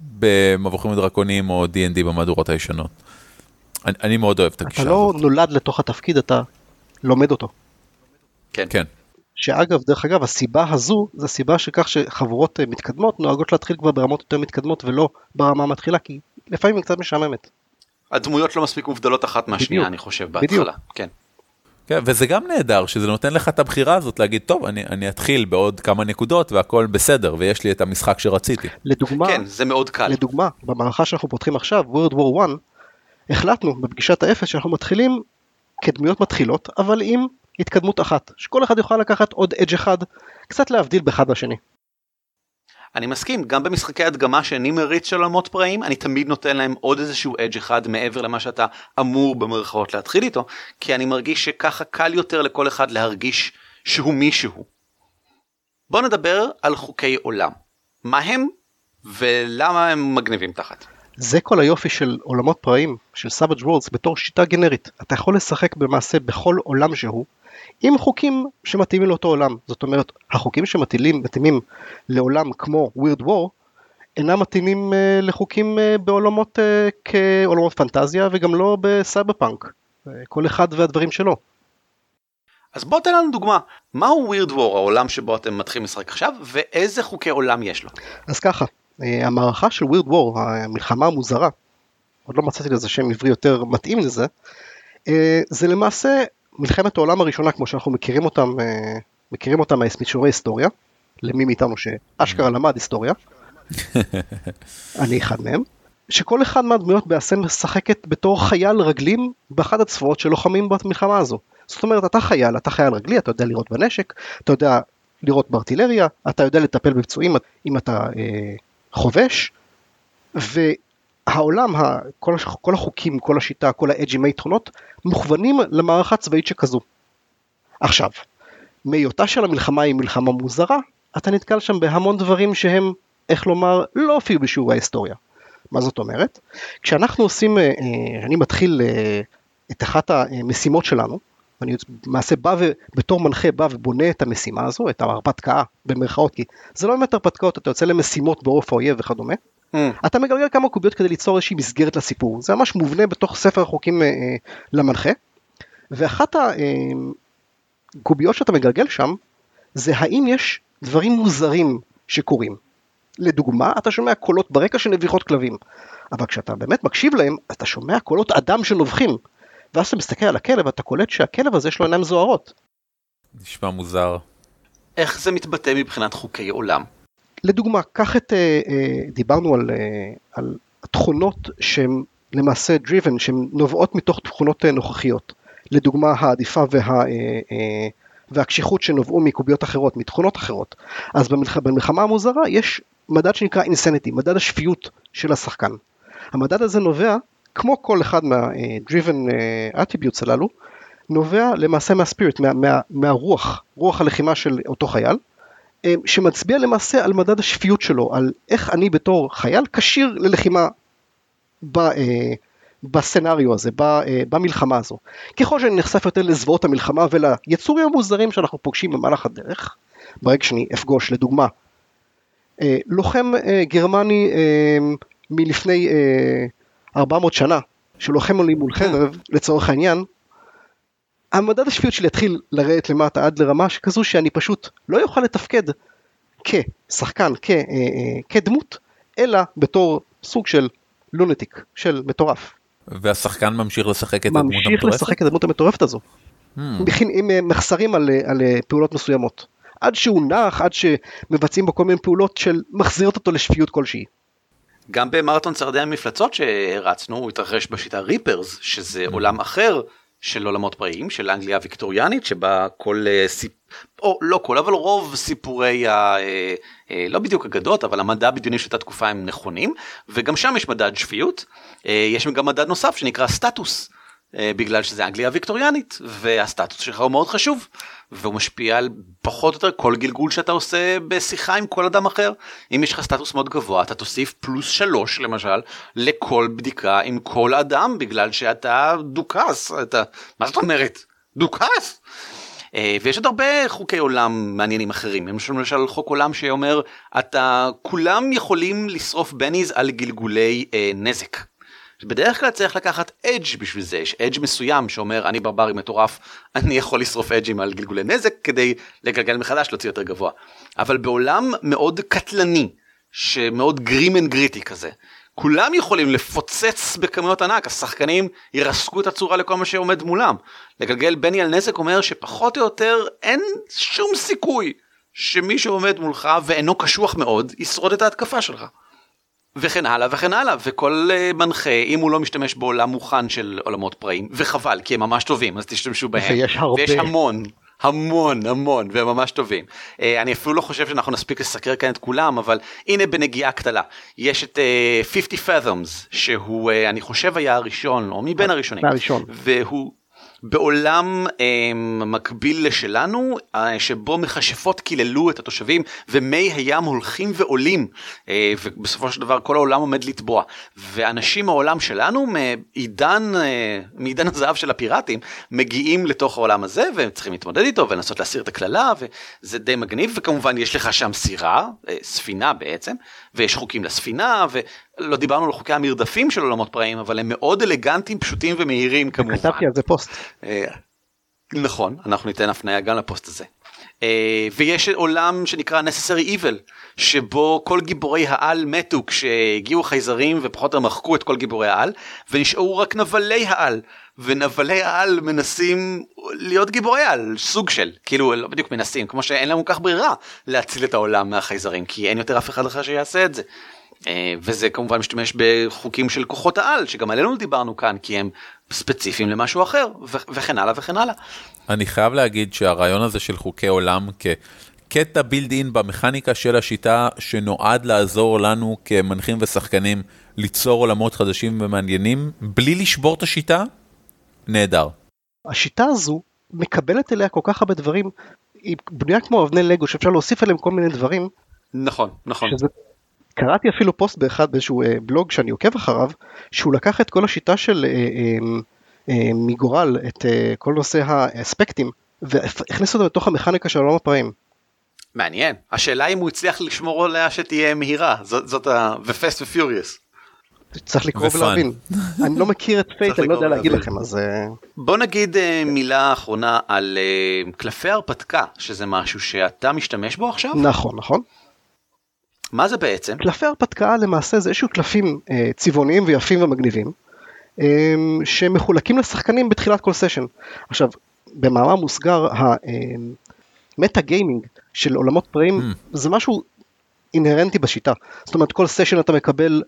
במבוכים ודרקונים או D&D במהדורות הישנות. אני, אני מאוד אוהב את הגישה
אתה לא
הזאת.
נולד לתוך התפקיד, אתה לומד אותו.
כן.
כן.
שאגב, דרך אגב, הסיבה הזו, זה הסיבה שכך שחבורות אה, מתקדמות נוהגות להתחיל כבר ברמות יותר מתקדמות ולא ברמה המתחילה, כי לפעמים היא קצת משעממת.
הדמויות לא מספיק מובדלות אחת מהשנייה,
בדיוק.
אני חושב. בהתחלה. כן.
כן, וזה גם נהדר שזה נותן לך את הבחירה הזאת להגיד טוב אני, אני אתחיל בעוד כמה נקודות והכל בסדר ויש לי את המשחק שרציתי.
לדוגמה,
כן, זה מאוד קל.
לדוגמה, במערכה שאנחנו פותחים עכשיו, World War 1, החלטנו בפגישת האפס שאנחנו מתחילים כדמויות מתחילות, אבל עם התקדמות אחת, שכל אחד יוכל לקחת עוד אדג' אחד, קצת להבדיל באחד מהשני.
אני מסכים, גם במשחקי הדגמה שאני מריץ של עולמות פראיים, אני תמיד נותן להם עוד איזשהו אדג' אחד מעבר למה שאתה אמור במרכאות להתחיל איתו, כי אני מרגיש שככה קל יותר לכל אחד להרגיש שהוא מישהו. בוא נדבר על חוקי עולם. מה הם ולמה הם מגניבים תחת.
זה כל היופי של עולמות פראיים, של Savage Worlds, בתור שיטה גנרית. אתה יכול לשחק במעשה בכל עולם שהוא, עם חוקים שמתאימים לאותו עולם. זאת אומרת, החוקים שמתאימים מתאימים לעולם כמו Weird War, אינם מתאימים uh, לחוקים uh, בעולמות uh, כעולמות פנטזיה וגם לא בסייבר פאנק. Uh, כל אחד והדברים שלו.
אז בוא תן לנו דוגמה, מהו Weird War, העולם שבו אתם מתחילים לשחק עכשיו, ואיזה חוקי עולם יש לו.
אז ככה, אה, המערכה של Weird War, המלחמה המוזרה, עוד לא מצאתי לזה שם עברי יותר מתאים לזה, אה, זה למעשה מלחמת העולם הראשונה כמו שאנחנו מכירים אותם, אה, מכירים אותם משיעורי היסטוריה, למי מאיתנו שאשכרה למד היסטוריה, (laughs) אני אחד מהם, שכל אחד מהדמויות בעצם משחקת בתור חייל רגלים באחד הצבאות שלוחמים במלחמה הזו. זאת אומרת, אתה חייל, אתה חייל רגלי, אתה יודע לירות בנשק, אתה יודע לירות בארטילריה, אתה יודע לטפל בפצועים אם אתה אה, חובש, והעולם, כל, כל החוקים, כל השיטה, כל האג'ים, היתרונות, מוכוונים למערכה צבאית שכזו. עכשיו, מהיותה של המלחמה היא מלחמה מוזרה, אתה נתקל שם בהמון דברים שהם, איך לומר, לא הופיעו בשיעורי ההיסטוריה. מה זאת אומרת? כשאנחנו עושים, אה, אה, אני מתחיל אה, את אחת המשימות שלנו, ואני למעשה בא ובתור מנחה בא ובונה את המשימה הזו, את ההרפתקה במרכאות, כי זה לא באמת הרפתקאות, אתה יוצא למשימות בעורף האויב וכדומה,
Hmm.
אתה מגלגל כמה קוביות כדי ליצור איזושהי מסגרת לסיפור, זה ממש מובנה בתוך ספר החוקים אה, אה, למנחה, ואחת הקוביות שאתה מגלגל שם, זה האם יש דברים מוזרים שקורים. לדוגמה, אתה שומע קולות ברקע של נביחות כלבים, אבל כשאתה באמת מקשיב להם, אתה שומע קולות אדם שנובחים, ואז אתה מסתכל על הכלב, אתה קולט שהכלב הזה יש לו עיניים זוהרות.
נשמע מוזר.
איך זה מתבטא מבחינת חוקי עולם?
לדוגמה, קח את, אה, אה, דיברנו על, אה, על תכונות שהן למעשה driven, שהן נובעות מתוך תכונות אה, נוכחיות. לדוגמה, העדיפה וה, אה, אה, והקשיחות שנובעו מקוביות אחרות, מתכונות אחרות. אז במלח, במלחמה המוזרה יש מדד שנקרא insanity, מדד השפיות של השחקן. המדד הזה נובע, כמו כל אחד מה-driven אה, attributes הללו, נובע למעשה מהספיריט, מה, מה, מהרוח, רוח הלחימה של אותו חייל. אה, שמצביע למעשה על מדד השפיות שלו, על איך אני בתור חייל כשיר ללחימה ב, אה, בסצנריו הזה, ב, אה, במלחמה הזו. ככל שאני נחשף יותר לזוועות המלחמה וליצורים המוזרים שאנחנו פוגשים במהלך הדרך, ברגע שאני אפגוש לדוגמה אה, לוחם אה, גרמני אה, מלפני אה, 400 שנה, שלוחם עלי מול חרב לצורך העניין, המדד השפיות שלי יתחיל לרדת למטה עד לרמה שכזו שאני פשוט לא יוכל לתפקד כשחקן, כ, אה, אה, כדמות, אלא בתור סוג של לונטיק, של מטורף.
והשחקן ממשיך לשחק את הדמות
ממשיך
המטורפת?
לשחק את הדמות המטורפת הזו,
Hmm.
עם אה, מחסרים על, אה, על אה, פעולות מסוימות. עד שהוא נח, עד שמבצעים בו כל מיני פעולות של מחזירות אותו לשפיות כלשהי.
גם במרתון צרדי המפלצות שהרצנו, הוא התרחש בשיטה ריפרס, שזה עולם אחר של עולמות פראיים, של אנגליה הוויקטוריאנית, שבה כל אה, סיפ... או לא כל, אבל רוב סיפורי ה... אה, אה, לא בדיוק אגדות, אבל המדע הבדיוני של אותה תקופה הם נכונים, וגם שם יש מדד שפיות. אה, יש גם מדד נוסף שנקרא סטטוס. אה, בגלל שזה אנגליה הוויקטוריאנית והסטטוס שלך הוא מאוד חשוב והוא משפיע על פחות או יותר כל גלגול שאתה עושה בשיחה עם כל אדם אחר אם יש לך סטטוס מאוד גבוה אתה תוסיף פלוס שלוש למשל לכל בדיקה עם כל אדם בגלל שאתה דוכס אתה מה זאת אומרת דוכס. אה, ויש עוד הרבה חוקי עולם מעניינים אחרים, יש למשל חוק עולם שאומר אתה כולם יכולים לשרוף bennies על גלגולי אה, נזק. בדרך כלל צריך לקחת edge בשביל זה, יש edge מסוים שאומר אני ברברי מטורף, אני יכול לשרוף edge ים על גלגולי נזק כדי לגלגל מחדש להוציא יותר גבוה. אבל בעולם מאוד קטלני, שמאוד grim and gritty כזה, כולם יכולים לפוצץ בכמויות ענק, השחקנים ירסקו את הצורה לכל מה שעומד מולם. לגלגל benny על נזק אומר שפחות או יותר אין שום סיכוי שמי שעומד מולך ואינו קשוח מאוד ישרוד את ההתקפה שלך. וכן הלאה וכן הלאה וכל uh, מנחה אם הוא לא משתמש בעולם מוכן של עולמות פראים וחבל כי הם ממש טובים אז תשתמשו בהם (laughs)
ויש הרבה.
ויש המון המון המון והם ממש טובים. Uh, אני אפילו לא חושב שאנחנו נספיק לסקר כאן את כולם אבל הנה בנגיעה קטנה יש את uh, 50 fathoms שהוא uh, אני חושב היה הראשון או מבין הראשונים
מהראשון.
והוא בעולם אה, מקביל לשלנו אה, שבו מכשפות קיללו את התושבים ומי הים הולכים ועולים. אה, ובסופו של דבר כל העולם עומד לטבוע ואנשים מהעולם שלנו מעידן אה, מעידן הזהב של הפיראטים מגיעים לתוך העולם הזה והם צריכים להתמודד איתו ולנסות להסיר את הקללה וזה די מגניב. וכמובן יש לך שם סירה אה, ספינה בעצם ויש חוקים לספינה ולא דיברנו על חוקי המרדפים של עולמות פראיים אבל הם מאוד אלגנטיים פשוטים ומהירים כמובן.
כתבתי על זה פוסט.
אה, נכון, אנחנו ניתן הפניה גם לפוסט הזה. אה, ויש עולם שנקרא necessary evil, שבו כל גיבורי העל מתו כשהגיעו חייזרים ופחות או מחקו את כל גיבורי העל, ונשארו רק נבלי העל. ונבלי העל מנסים להיות גיבורי על, סוג של, כאילו לא בדיוק מנסים, כמו שאין להם כל כך ברירה להציל את העולם מהחייזרים, כי אין יותר אף אחד אחר שיעשה את זה. אה, וזה כמובן משתמש בחוקים של כוחות העל, שגם עלינו דיברנו כאן, כי הם ספציפיים למשהו אחר, וכן הלאה וכן הלאה.
אני חייב להגיד שהרעיון הזה של חוקי עולם כקטע בילד אין במכניקה של השיטה שנועד לעזור לנו כמנחים ושחקנים ליצור עולמות חדשים ומעניינים בלי לשבור את השיטה, נהדר.
השיטה הזו מקבלת אליה כל כך הרבה דברים, היא בנויה כמו אבני לגו שאפשר להוסיף עליהם כל מיני דברים,
נכון, נכון.
שזה... קראתי אפילו פוסט באחד באיזשהו אה, בלוג שאני עוקב אחריו, שהוא לקח את כל השיטה של אה, אה, אה, מגורל, את אה, כל נושא האספקטים, והכניס אותו לתוך המכניקה של עולם הפראים.
מעניין. השאלה אם הוא הצליח לשמור עליה שתהיה מהירה, זאת, זאת ה... ו-fast ו-furious.
צריך לקרוא. ולהבין. (laughs) אני לא מכיר את
Fate,
אני לא יודע להגיד. לכם, אז אה,
בוא נגיד אה, מילה אחרונה על אה, קלפי הרפתקה, שזה משהו שאתה משתמש בו עכשיו?
נכון, נכון.
מה זה בעצם?
קלפי הרפתקה למעשה זה איזשהו קלפים אה, צבעוניים ויפים ומגניבים, אה, שמחולקים לשחקנים בתחילת כל סשן. עכשיו, במאמר מוסגר, ה meta gaming של עולמות פראים
Hmm.
זה משהו אינהרנטי בשיטה. זאת אומרת, כל סשן אתה מקבל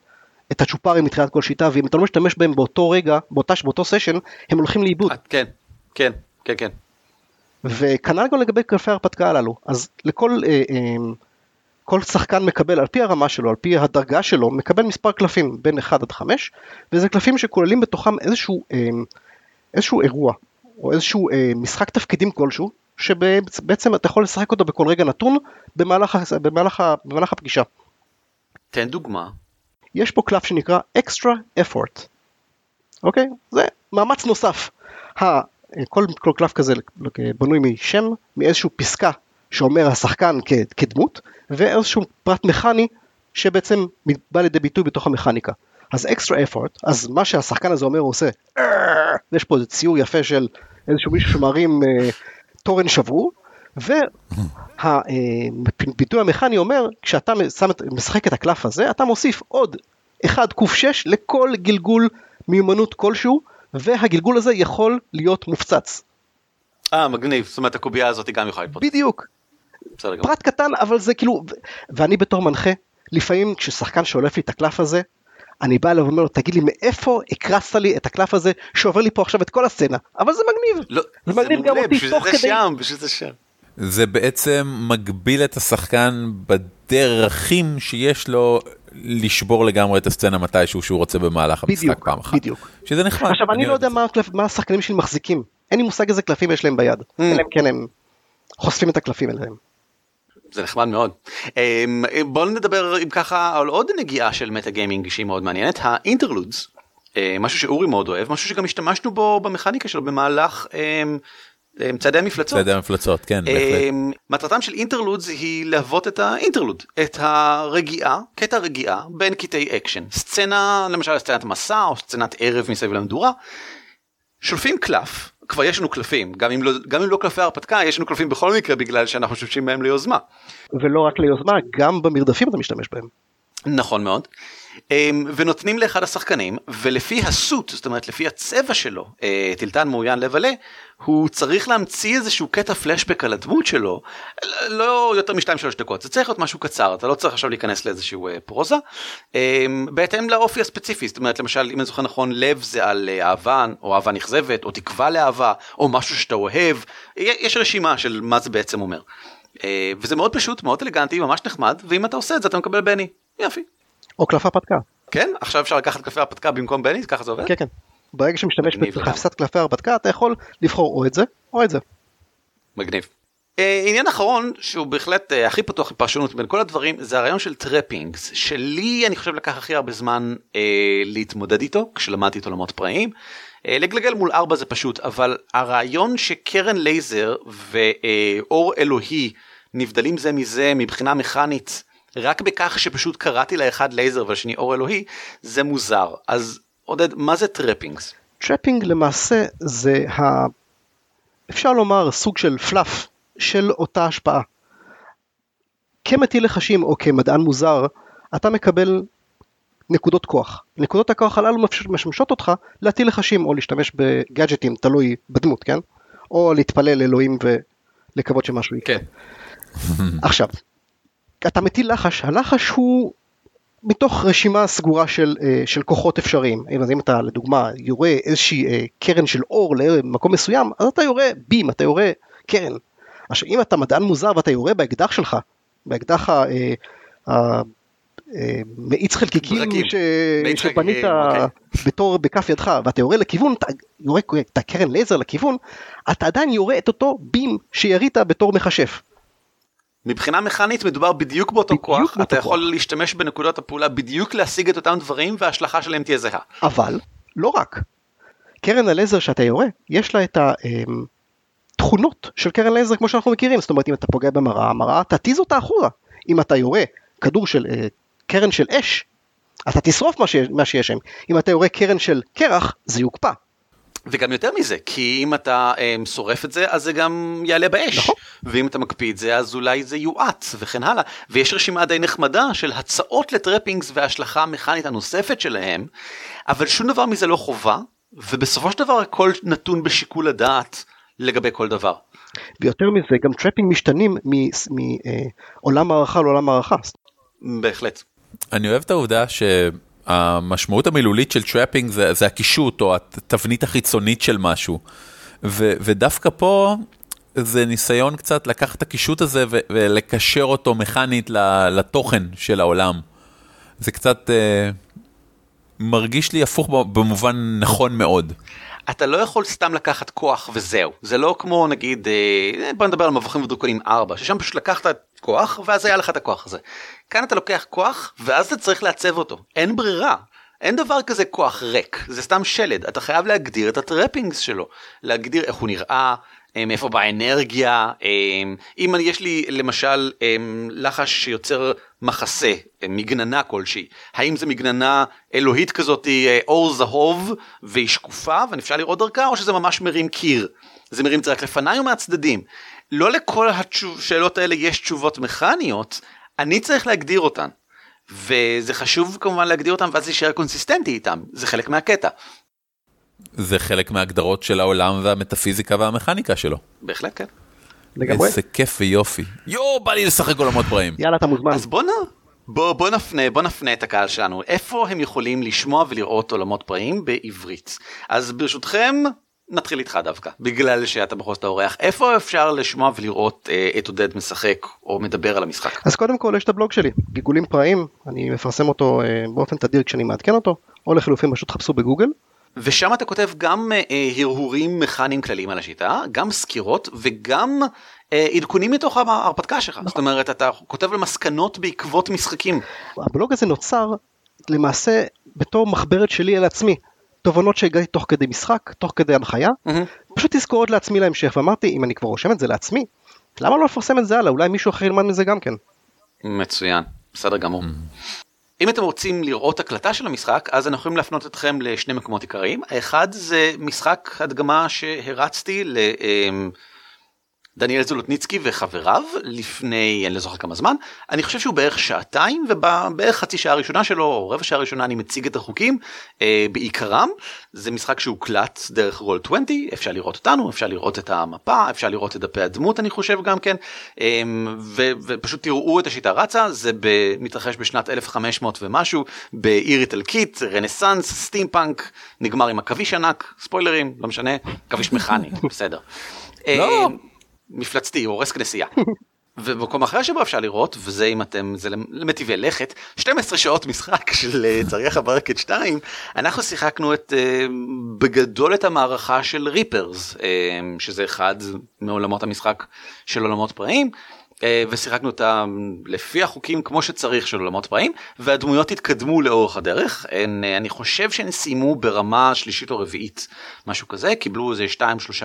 את הצ'ופרים מתחילת כל שיטה, ואם אתה לא משתמש בהם באותו רגע, באותה, באותו סשן, הם הולכים לאיבוד.
אה, כן, כן, כן, כן.
וכנ"ל גם לגבי קלפי ההרפתקה הללו. אז לכל אה, אה, כל שחקן מקבל, על פי הרמה שלו, על פי הדרגה שלו, מקבל מספר קלפים בין 1 עד 5, וזה קלפים שכוללים בתוכם איזשהו, אה, איזשהו אירוע, או איזשהו אה, משחק תפקידים כלשהו, שבעצם אתה יכול לשחק אותו בכל רגע נתון במהלך, במהלך, במהלך הפגישה.
תן דוגמה.
יש פה קלף שנקרא extra effort, אוקיי? זה מאמץ נוסף. ה, כל, כל קלף כזה בנוי משם, מאיזשהו פסקה שאומר השחקן כ, כדמות, ואיזשהו פרט מכני שבעצם בא לידי ביטוי בתוך המכניקה. אז extra effort, אז מה שהשחקן הזה אומר הוא עושה, יש פה איזה ציור יפה של איזשהו מישהו שמרים אה, תורן שבור, והביטוי המכני אומר, כשאתה משחק את הקלף הזה, אתה מוסיף עוד 1 ק6 לכל גלגול מיומנות כלשהו, והגלגול הזה יכול להיות מופצץ.
אה, מגניב, זאת אומרת הקובייה הזאת גם יכולה להתפוצץ.
בדיוק. פרט קטן, אבל זה כאילו, ואני בתור מנחה, לפעמים כששחקן שולף לי את הקלף הזה, אני בא אליו ואומר לו, תגיד לי, מאיפה הקרסת לי את הקלף הזה שעובר לי פה עכשיו את כל הסצנה? אבל זה מגניב.
לא,
זה מגניב גם אותי תוך
זה
כדי.
שם, בשביל זה שם.
זה בעצם מגביל את השחקן בדרכים שיש לו לשבור לגמרי את הסצנה מתישהו שהוא רוצה במהלך המשחק
בדיוק,
פעם אחת.
בדיוק.
שזה נחמד.
עכשיו, אני לא
אוהב
יודע. מה הקלף- מה השחקנים שלי מחזיקים. אין לי מושג איזה קלפים יש להם ביד. אלא אם כן הם חושפים את הקלפים אליהם.
זה נחמד מאוד. אמ, בואו נדבר אם ככה על עוד נגיעה של meta gaming שהיא מאוד מעניינת, ה interludes, אה, משהו שאורי מאוד אוהב, משהו שגם השתמשנו בו במכניקה שלו במהלך אמ, אה, צעדי המפלצות.
צעדי המפלצות, כן, בהחלט.
אמ, מטרתם של interludes היא להוות את ה interlude, את הרגיעה, קטע רגיעה בין קטעי אקשן. סצנה, למשל סצנת מסע או סצנת ערב מסביב למדורה, שולפים קלף, כבר יש לנו קלפים, גם אם לא, גם אם לא קלפי הרפתקה, יש לנו קלפים בכל מקרה בגלל שאנחנו משתמשים בהם ליוזמה.
ולא רק ליוזמה, גם במרדפים אתה משתמש בהם.
נכון מאוד. אמ, ונותנים לאחד השחקנים ולפי הסוט זאת אומרת לפי הצבע שלו אה, טילטן מעוין לבלה הוא צריך להמציא איזשהו קטע פלשבק על הדמות שלו לא יותר משתיים שלוש דקות זה צריך להיות משהו קצר אתה לא צריך עכשיו להיכנס לאיזשהו אה, פרוזה אמ, בהתאם לאופי הספציפי זאת אומרת למשל אם אני זוכר נכון לב זה על אה, אהבה או אהבה נכזבת או תקווה לאהבה או משהו שאתה אוהב יש רשימה של מה זה בעצם אומר. וזה מאוד פשוט מאוד אלגנטי ממש נחמד ואם אתה עושה את זה אתה מקבל benny יופי.
או קלף הרפתקה.
כן? עכשיו אפשר לקחת קלפי הרפתקה במקום benny? ככה זה עובד?
כן, כן. ברגע שמשתמש בחפיסת קלפי הרפתקה אתה יכול לבחור או את זה או את זה.
מגניב. אה, עניין אחרון שהוא בהחלט אה, הכי פתוח לפרשנות בין כל הדברים זה הרעיון של trappings שלי אני חושב לקח הכי הרבה זמן אה, להתמודד איתו כשלמדתי את עולמות פראיים. אה, לגלגל מול ארבע זה פשוט אבל הרעיון שקרן לייזר ואור אלוהי נבדלים זה מזה מבחינה מכנית רק בכך שפשוט קראתי לאחד לייזר והשני אור אלוהי, זה מוזר. אז עודד, מה זה trappings?
trapping למעשה זה ה... אפשר לומר סוג של fluff של אותה השפעה. כמטיל לחשים או כמדען מוזר, אתה מקבל נקודות כוח. נקודות הכוח הללו משמשות אותך להטיל לחשים או להשתמש בגאדג'טים, תלוי בדמות, כן? או להתפלל לאלוהים ולקוות שמשהו יקרה.
כן.
עכשיו, אתה מטיל לחש, הלחש הוא מתוך רשימה סגורה של, אה, של כוחות אפשריים. אז אם אתה לדוגמה יורה איזושהי אה, קרן של אור למקום מסוים, אז אתה יורה בים, אתה יורה קרן. עכשיו אם אתה מדען מוזר ואתה יורה באקדח שלך, באקדח ה... אה, מאיץ חלקיקים ש... שבנית אוקיי. בתור בכף ידך ואתה יורה לכיוון, אתה יורה את הקרן לייזר לכיוון, אתה עדיין יורה את אותו בים שירית בתור מכשף.
מבחינה מכנית מדובר בדיוק באותו
בדיוק
כוח,
באותו
אתה
כוח.
יכול להשתמש בנקודות הפעולה בדיוק להשיג את אותם דברים וההשלכה שלהם תהיה זהה.
אבל לא רק. קרן הלייזר שאתה יורה, יש לה את התכונות של קרן לייזר כמו שאנחנו מכירים, זאת אומרת אם אתה פוגע במראה, המראה תתיז אותה אחורה. אם אתה יורה כדור של אה, קרן של אש, אתה תשרוף. מה שיש שם. אם אתה יורה קרן של קרח, זה יקפא.
וגם יותר מזה, כי אם אתה um, שורף את זה, אז זה גם יעלה באש.
נכון.
ואם אתה מקפיא את זה, אז אולי זה יואט, וכן הלאה. ויש רשימה די נחמדה של הצעות ל trappings וההשלכה המכנית הנוספת שלהם, אבל שום דבר מזה לא חובה, ובסופו של דבר הכל נתון בשיקול הדעת לגבי כל דבר.
ויותר מזה, גם trapping משתנים מעולם מערכה לעולם מערכה.
בהחלט.
אני אוהב את העובדה שהמשמעות המילולית של trapping זה, זה הקישוט או התבנית החיצונית של משהו. ו, ודווקא פה זה ניסיון קצת לקחת את הקישוט הזה ו, ולקשר אותו מכנית לתוכן של העולם. זה קצת אה, מרגיש לי הפוך במובן נכון מאוד.
אתה לא יכול סתם לקחת כוח וזהו זה לא כמו נגיד אה, בוא נדבר על מבוכים ודרקונים 4 ששם פשוט לקחת כוח ואז היה לך את הכוח הזה. כאן אתה לוקח כוח ואז אתה צריך לעצב אותו. אין ברירה. אין דבר כזה כוח ריק. זה סתם שלד. אתה חייב להגדיר את הטרפינגס שלו. להגדיר איך הוא נראה אה, מאיפה באה האנרגיה אה, אם יש לי למשל אה, לחש שיוצר מחסה מגננה כלשהי. האם זה מגננה אלוהית כזאת אור זהוב והיא שקופה ואפשר לראות דרכה או שזה ממש מרים קיר. זה מרים את זה רק לפניי או מהצדדים? לא לכל השאלות האלה יש תשובות מכניות אני צריך להגדיר אותן וזה חשוב כמובן להגדיר אותם ואז להישאר קונסיסטנטי איתם זה חלק מהקטע
זה חלק מההגדרות של העולם והמטאפיזיקה והמכניקה שלו.
בהחלט כן.
לגמרי.
איזה כיף ויופי. יואו, בא לי לשחק עולמות פראיים.
יאללה אתה מוזמן.
אז בוא נ... בוא, בוא נפנה בוא נפנה את הקהל שלנו איפה הם יכולים לשמוע ולראות עולמות פראיים בעברית אז ברשותכם נתחיל איתך דווקא בגלל שאתה בכל זאת האורח איפה אפשר לשמוע ולראות אה, את עודד משחק או מדבר על המשחק?
אז קודם כל יש את הבלוג שלי, גיגולים פראיים, אני מפרסם אותו אה, באופן תדיר כשאני מעדכן אותו, או לחילופין פשוט חפשו בגוגל.
ושם אתה כותב גם אה, אה, הרהורים מכניים כלליים על השיטה גם סקירות וגם אה, עדכונים מתוך ההרפתקה שלך. זאת אומרת אתה כותב על מסקנות בעקבות משחקים.
הבלוג הזה נוצר למעשה בתור מחברת שלי על עצמי. תובנות שהגעתי תוך כדי משחק, תוך כדי הנחיה,
מהמם.
פשוט תזכורת לעצמי להמשך, ואמרתי, אם אני כבר רושם את זה לעצמי, למה לא לפרסם את זה הלאה? אולי מישהו אחר ילמד מזה גם כן.
מצוין, בסדר גמור. אם אתם רוצים לראות הקלטה של המשחק, אז אנחנו יכולים להפנות אתכם לשני מקומות עיקריים. האחד זה משחק הדגמה שהרצתי ל... אמ, דניאל זולוטניצקי וחבריו לפני אני לא זוכר כמה זמן אני חושב שהוא בערך שעתיים ובערך חצי שעה ראשונה שלו או רבע שעה ראשונה אני מציג את החוקים אה, בעיקרם זה משחק שהוקלט דרך רול 20 אפשר לראות אותנו אפשר לראות את המפה אפשר לראות את דפי הדמות אני חושב גם כן אה, ו, ופשוט תראו את השיטה רצה זה ב, מתרחש בשנת 1500 ומשהו בעיר איטלקית רנסאנס סטימפאנק נגמר עם עכביש ענק ספוילרים לא משנה עכביש מכני (laughs) בסדר.
לא.
מפלצתי הורס כנסייה. (laughs) ובמקום אחר שבו אפשר לראות וזה אם אתם זה למטיבי לכת 12 שעות משחק (laughs) של אה, צריח הברקת 2 אנחנו שיחקנו את אה, בגדול את המערכה של Rippers אה, שזה אחד מעולמות המשחק של עולמות פראים ושיחקנו אותה לפי החוקים כמו שצריך של עולמות פראים והדמויות התקדמו לאורך הדרך הן, אה, אני חושב שהן סיימו ברמה שלישית או רביעית משהו כזה קיבלו איזה 2 3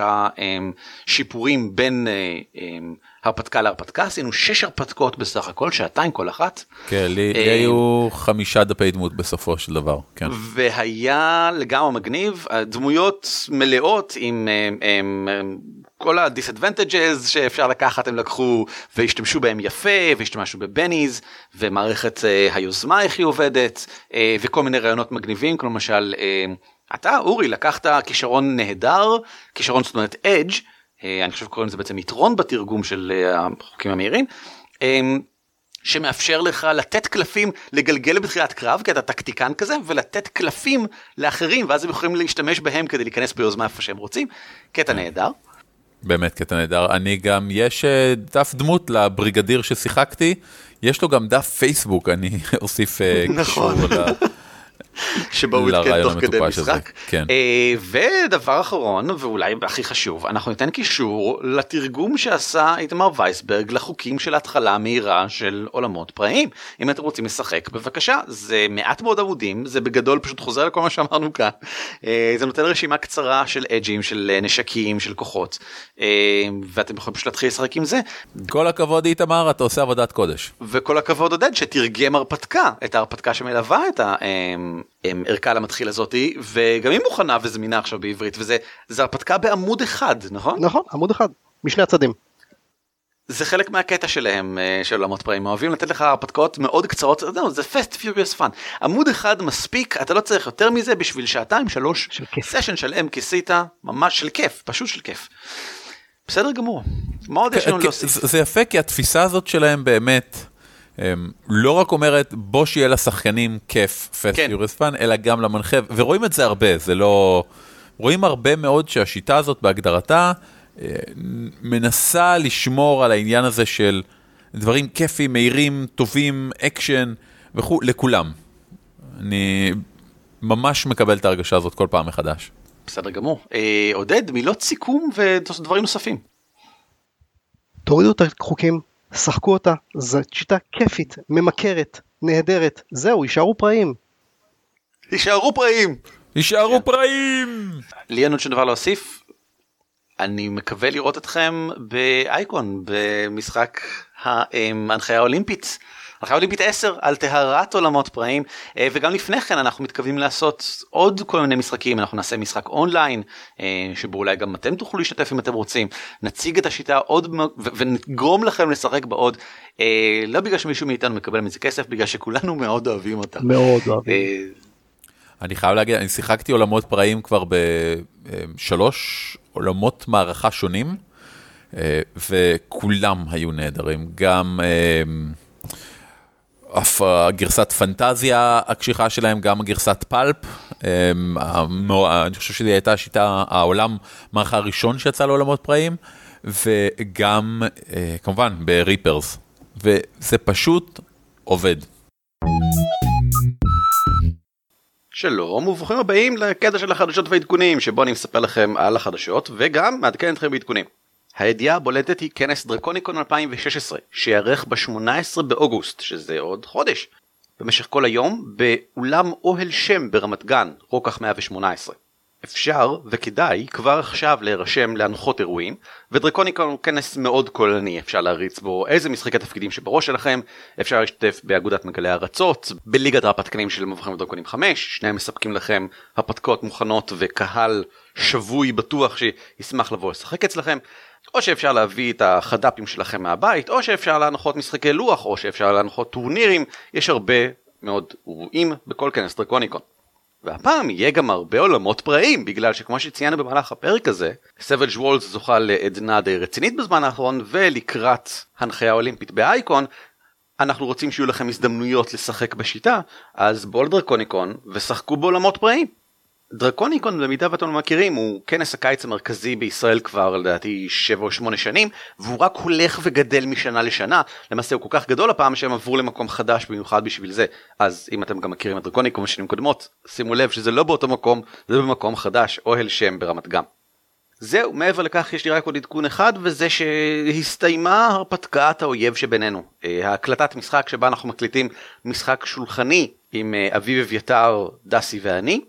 שיפורים בין אה, אה, הרפתקה להרפתקה עשינו 6 הרפתקות בסך הכל שעתיים כל אחת.
כן, לי
אה,
היו חמישה דפי דמות בסופו של דבר, כן.
והיה לגמרי מגניב הדמויות מלאות עם כל ה disadvantages שאפשר לקחת הם לקחו והשתמשו בהם יפה והשתמשו ב bennies ומערכת אה, היוזמה איך היא עובדת אה, וכל מיני רעיונות מגניבים כמו למשל אה, אתה אורי לקחת כישרון נהדר כישרון זאת אומרת edge אני חושב קוראים לזה בעצם יתרון בתרגום של החוקים המהירים. שמאפשר לך לתת קלפים לגלגל בתחילת קרב כי אתה טקטיקן כזה ולתת קלפים לאחרים ואז הם יכולים להשתמש בהם כדי להיכנס ביוזמה איפה שהם רוצים. קטע נהדר.
באמת קטע נהדר. אני גם, יש אה, דף דמות לבריגדיר ששיחקתי, יש לו גם דף פייסבוק, אני (laughs) אוסיף אה,
נכון.
קישור
שבו הוא עדכן תוך כדי משחק.
כן.
אה, ודבר אחרון ואולי הכי חשוב אנחנו ניתן קישור לתרגום שעשה איתמר וייסברג לחוקים של ההתחלה המהירה של עולמות פראיים אם אתם רוצים לשחק בבקשה זה מעט מאוד עמודים זה בגדול פשוט חוזר לכל מה שאמרנו כאן אה, זה נותן רשימה קצרה של אג'ים של אה, נשקים של כוחות ואתם יכולים פשוט להתחיל לשחק עם זה
כל הכבוד איתמר, אתה עושה עבודת קודש.
וכל הכבוד עודד שתרגם הרפתקה את ההרפתקה שמלווה את הערכה למתחיל הזאתי וגם היא מוכנה וזמינה עכשיו בעברית וזה זה הרפתקה בעמוד אחד נכון?
נכון, עמוד אחד, משני הצדים.
זה חלק מהקטע שלהם אה, של עולמות פראים אוהבים לתת לך הרפתקאות מאוד קצרות זה fast furious fun עמוד אחד מספיק אתה לא צריך יותר מזה בשביל שעתיים שלוש
של כיף.
סשן שלם כיסית ממש של כיף פשוט של כיף. בסדר גמור מה עוד יש לנו להוסיף?
זה יפה כי התפיסה הזאת שלהם באמת לא רק אומרת בוא שיהיה לשחקנים כיף
fast
furious fun אלא גם למנחה ורואים את זה הרבה זה לא רואים הרבה מאוד שהשיטה הזאת בהגדרתה אה, מנסה לשמור על העניין הזה של דברים כיפים מהירים טובים אקשן וכו' לכולם. אני ממש מקבל את ההרגשה הזאת כל פעם מחדש.
בסדר גמור אה, עודד מילות סיכום ודברים נוספים.
תורידו את החוקים, שחקו אותה, זו שיטה כיפית, ממכרת, נהדרת, זהו, יישארו פראים.
תישארו פראים.
יישארו פראים!
לי אין עוד שום דבר להוסיף. אני מקווה לראות אתכם באייקון במשחק ההנחיה האולימפית. הנחיה אולימפית 10 על טהרת עולמות פראים אה, וגם לפני כן אנחנו מתכוונים לעשות עוד כל מיני משחקים אנחנו נעשה משחק אונליין אה, שבו אולי גם אתם תוכלו להשתתף אם אתם רוצים נציג את השיטה עוד ונגרום לכם לשחק בעוד אה, לא בגלל שמישהו מאיתנו מקבל מזה כסף בגלל שכולנו מאוד אוהבים אותה.
מאוד אוהבים.
אני חייב להגיד, אני שיחקתי עולמות פראים כבר בשלוש עולמות מערכה שונים, וכולם היו נהדרים. גם הגרסת פנטזיה הקשיחה שלהם, גם הגרסת פלפ. אה, המאו- אני חושב שזו הייתה השיטה, העולם מערכה הראשון שיצא לעולמות פראים, וגם אה, כמובן בריפרס. וזה פשוט עובד.
שלום וברוכים הבאים לקטע של החדשות והעדכונים שבו אני מספר לכם על החדשות וגם מעדכן אתכם בעדכונים. הידיעה הבולטת היא כנס דרקוניקון 2016 שיארך ב-18 באוגוסט שזה עוד חודש. במשך כל היום באולם אוהל שם ברמת גן רוקח 118. אפשר וכדאי כבר עכשיו להירשם להנחות אירועים ודרקוניקון הוא כנס מאוד כוללני אפשר להריץ בו איזה משחקי תפקידים שבראש שלכם אפשר להשתתף באגודת מגלי ארצות בליגת ההרפתקנים של מבוכים ודרקונים 5 שניהם מספקים לכם הרפתקאות מוכנות וקהל שבוי בטוח שישמח לבוא לשחק אצלכם או שאפשר להביא את החד"פים שלכם מהבית או שאפשר להנחות משחקי לוח או שאפשר להנחות טורנירים יש הרבה מאוד אירועים בכל כנס דרקוניקון. והפעם יהיה גם הרבה עולמות פראיים, בגלל שכמו שציינו במהלך הפרק הזה, סבג' וולס זוכה לעדנה די רצינית בזמן האחרון, ולקראת הנחיה אולימפית באייקון, אנחנו רוצים שיהיו לכם הזדמנויות לשחק בשיטה, אז בואו לדרקוניקון ושחקו בעולמות פראיים. דרקוניקון במידה ואתם לא מכירים הוא כנס הקיץ המרכזי בישראל כבר לדעתי 7 או 8 שנים והוא רק הולך וגדל משנה לשנה למעשה הוא כל כך גדול הפעם שהם עברו למקום חדש במיוחד בשביל זה אז אם אתם גם מכירים את דרקוניקון בשנים קודמות שימו לב שזה לא באותו מקום זה במקום חדש אוהל שם ברמת גן. זהו מעבר לכך יש לי רק עוד עדכון אחד וזה שהסתיימה הרפתקת האויב שבינינו אה, ההקלטת משחק שבה אנחנו מקליטים משחק שולחני עם אה, אביב אביתר דסי ואני.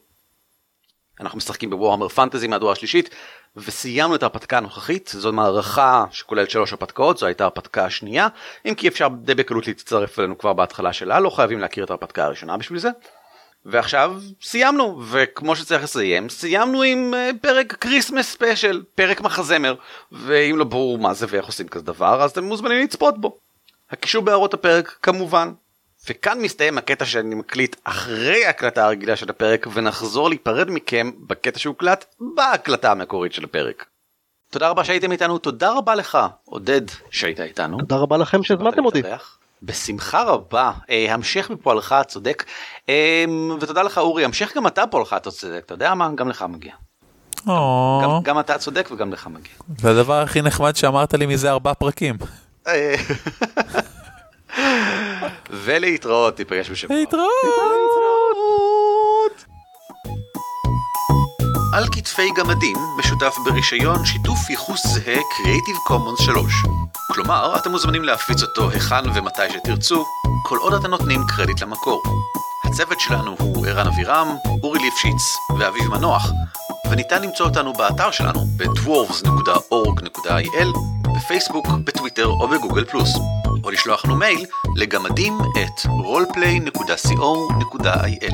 אנחנו משחקים ב-Warhammer Fantasy מהדורה השלישית וסיימנו את ההרפתקה הנוכחית זו מערכה שכוללת שלוש הרפתקאות זו הייתה ההרפתקה השנייה אם כי אפשר די בקלות להצטרף אלינו כבר בהתחלה שלה לא חייבים להכיר את ההרפתקה הראשונה בשביל זה. ועכשיו סיימנו וכמו שצריך לסיים סיימנו עם uh, פרק Christmas special פרק מחזמר ואם לא ברור מה זה ואיך עושים כזה דבר אז אתם מוזמנים לצפות בו. הקישור בהערות הפרק כמובן וכאן מסתיים הקטע שאני מקליט אחרי ההקלטה הרגילה של הפרק ונחזור להיפרד מכם בקטע שהוקלט בהקלטה המקורית של הפרק. תודה רבה שהייתם איתנו, תודה רבה לך עודד שהיית איתנו.
תודה רבה לכם שהזמנתם אותי.
בשמחה רבה, אה, המשך בפועלך הצודק, אה, ותודה לך אורי, המשך גם אתה פועלך הצודק, אתה יודע מה? גם לך מגיע. גם, גם אתה צודק וגם לך מגיע.
זה הדבר הכי נחמד שאמרת לי מזה ארבעה פרקים. (laughs)
ולהתראות, תיפגש בשבוע.
להתראות.
על כתפי גמדים משותף ברישיון שיתוף ייחוס זהה Creative Commons 3. כלומר, אתם מוזמנים להפיץ אותו היכן ומתי שתרצו, כל עוד אתם נותנים קרדיט למקור. הצוות שלנו הוא ערן אבירם, אורי ליפשיץ ואביב מנוח, וניתן למצוא אותנו באתר שלנו ב-dwarves.org.il, בפייסבוק, בטוויטר או בגוגל פלוס. או לשלוח לנו מייל לגמדים את roleplay.co.il.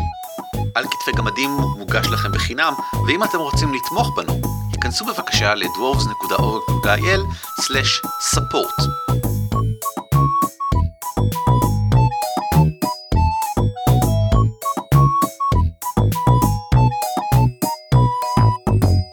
על כתפי גמדים מוגש לכם בחינם, ואם אתם רוצים לתמוך בנו, היכנסו בבקשה ל-dwarves.org.il/support.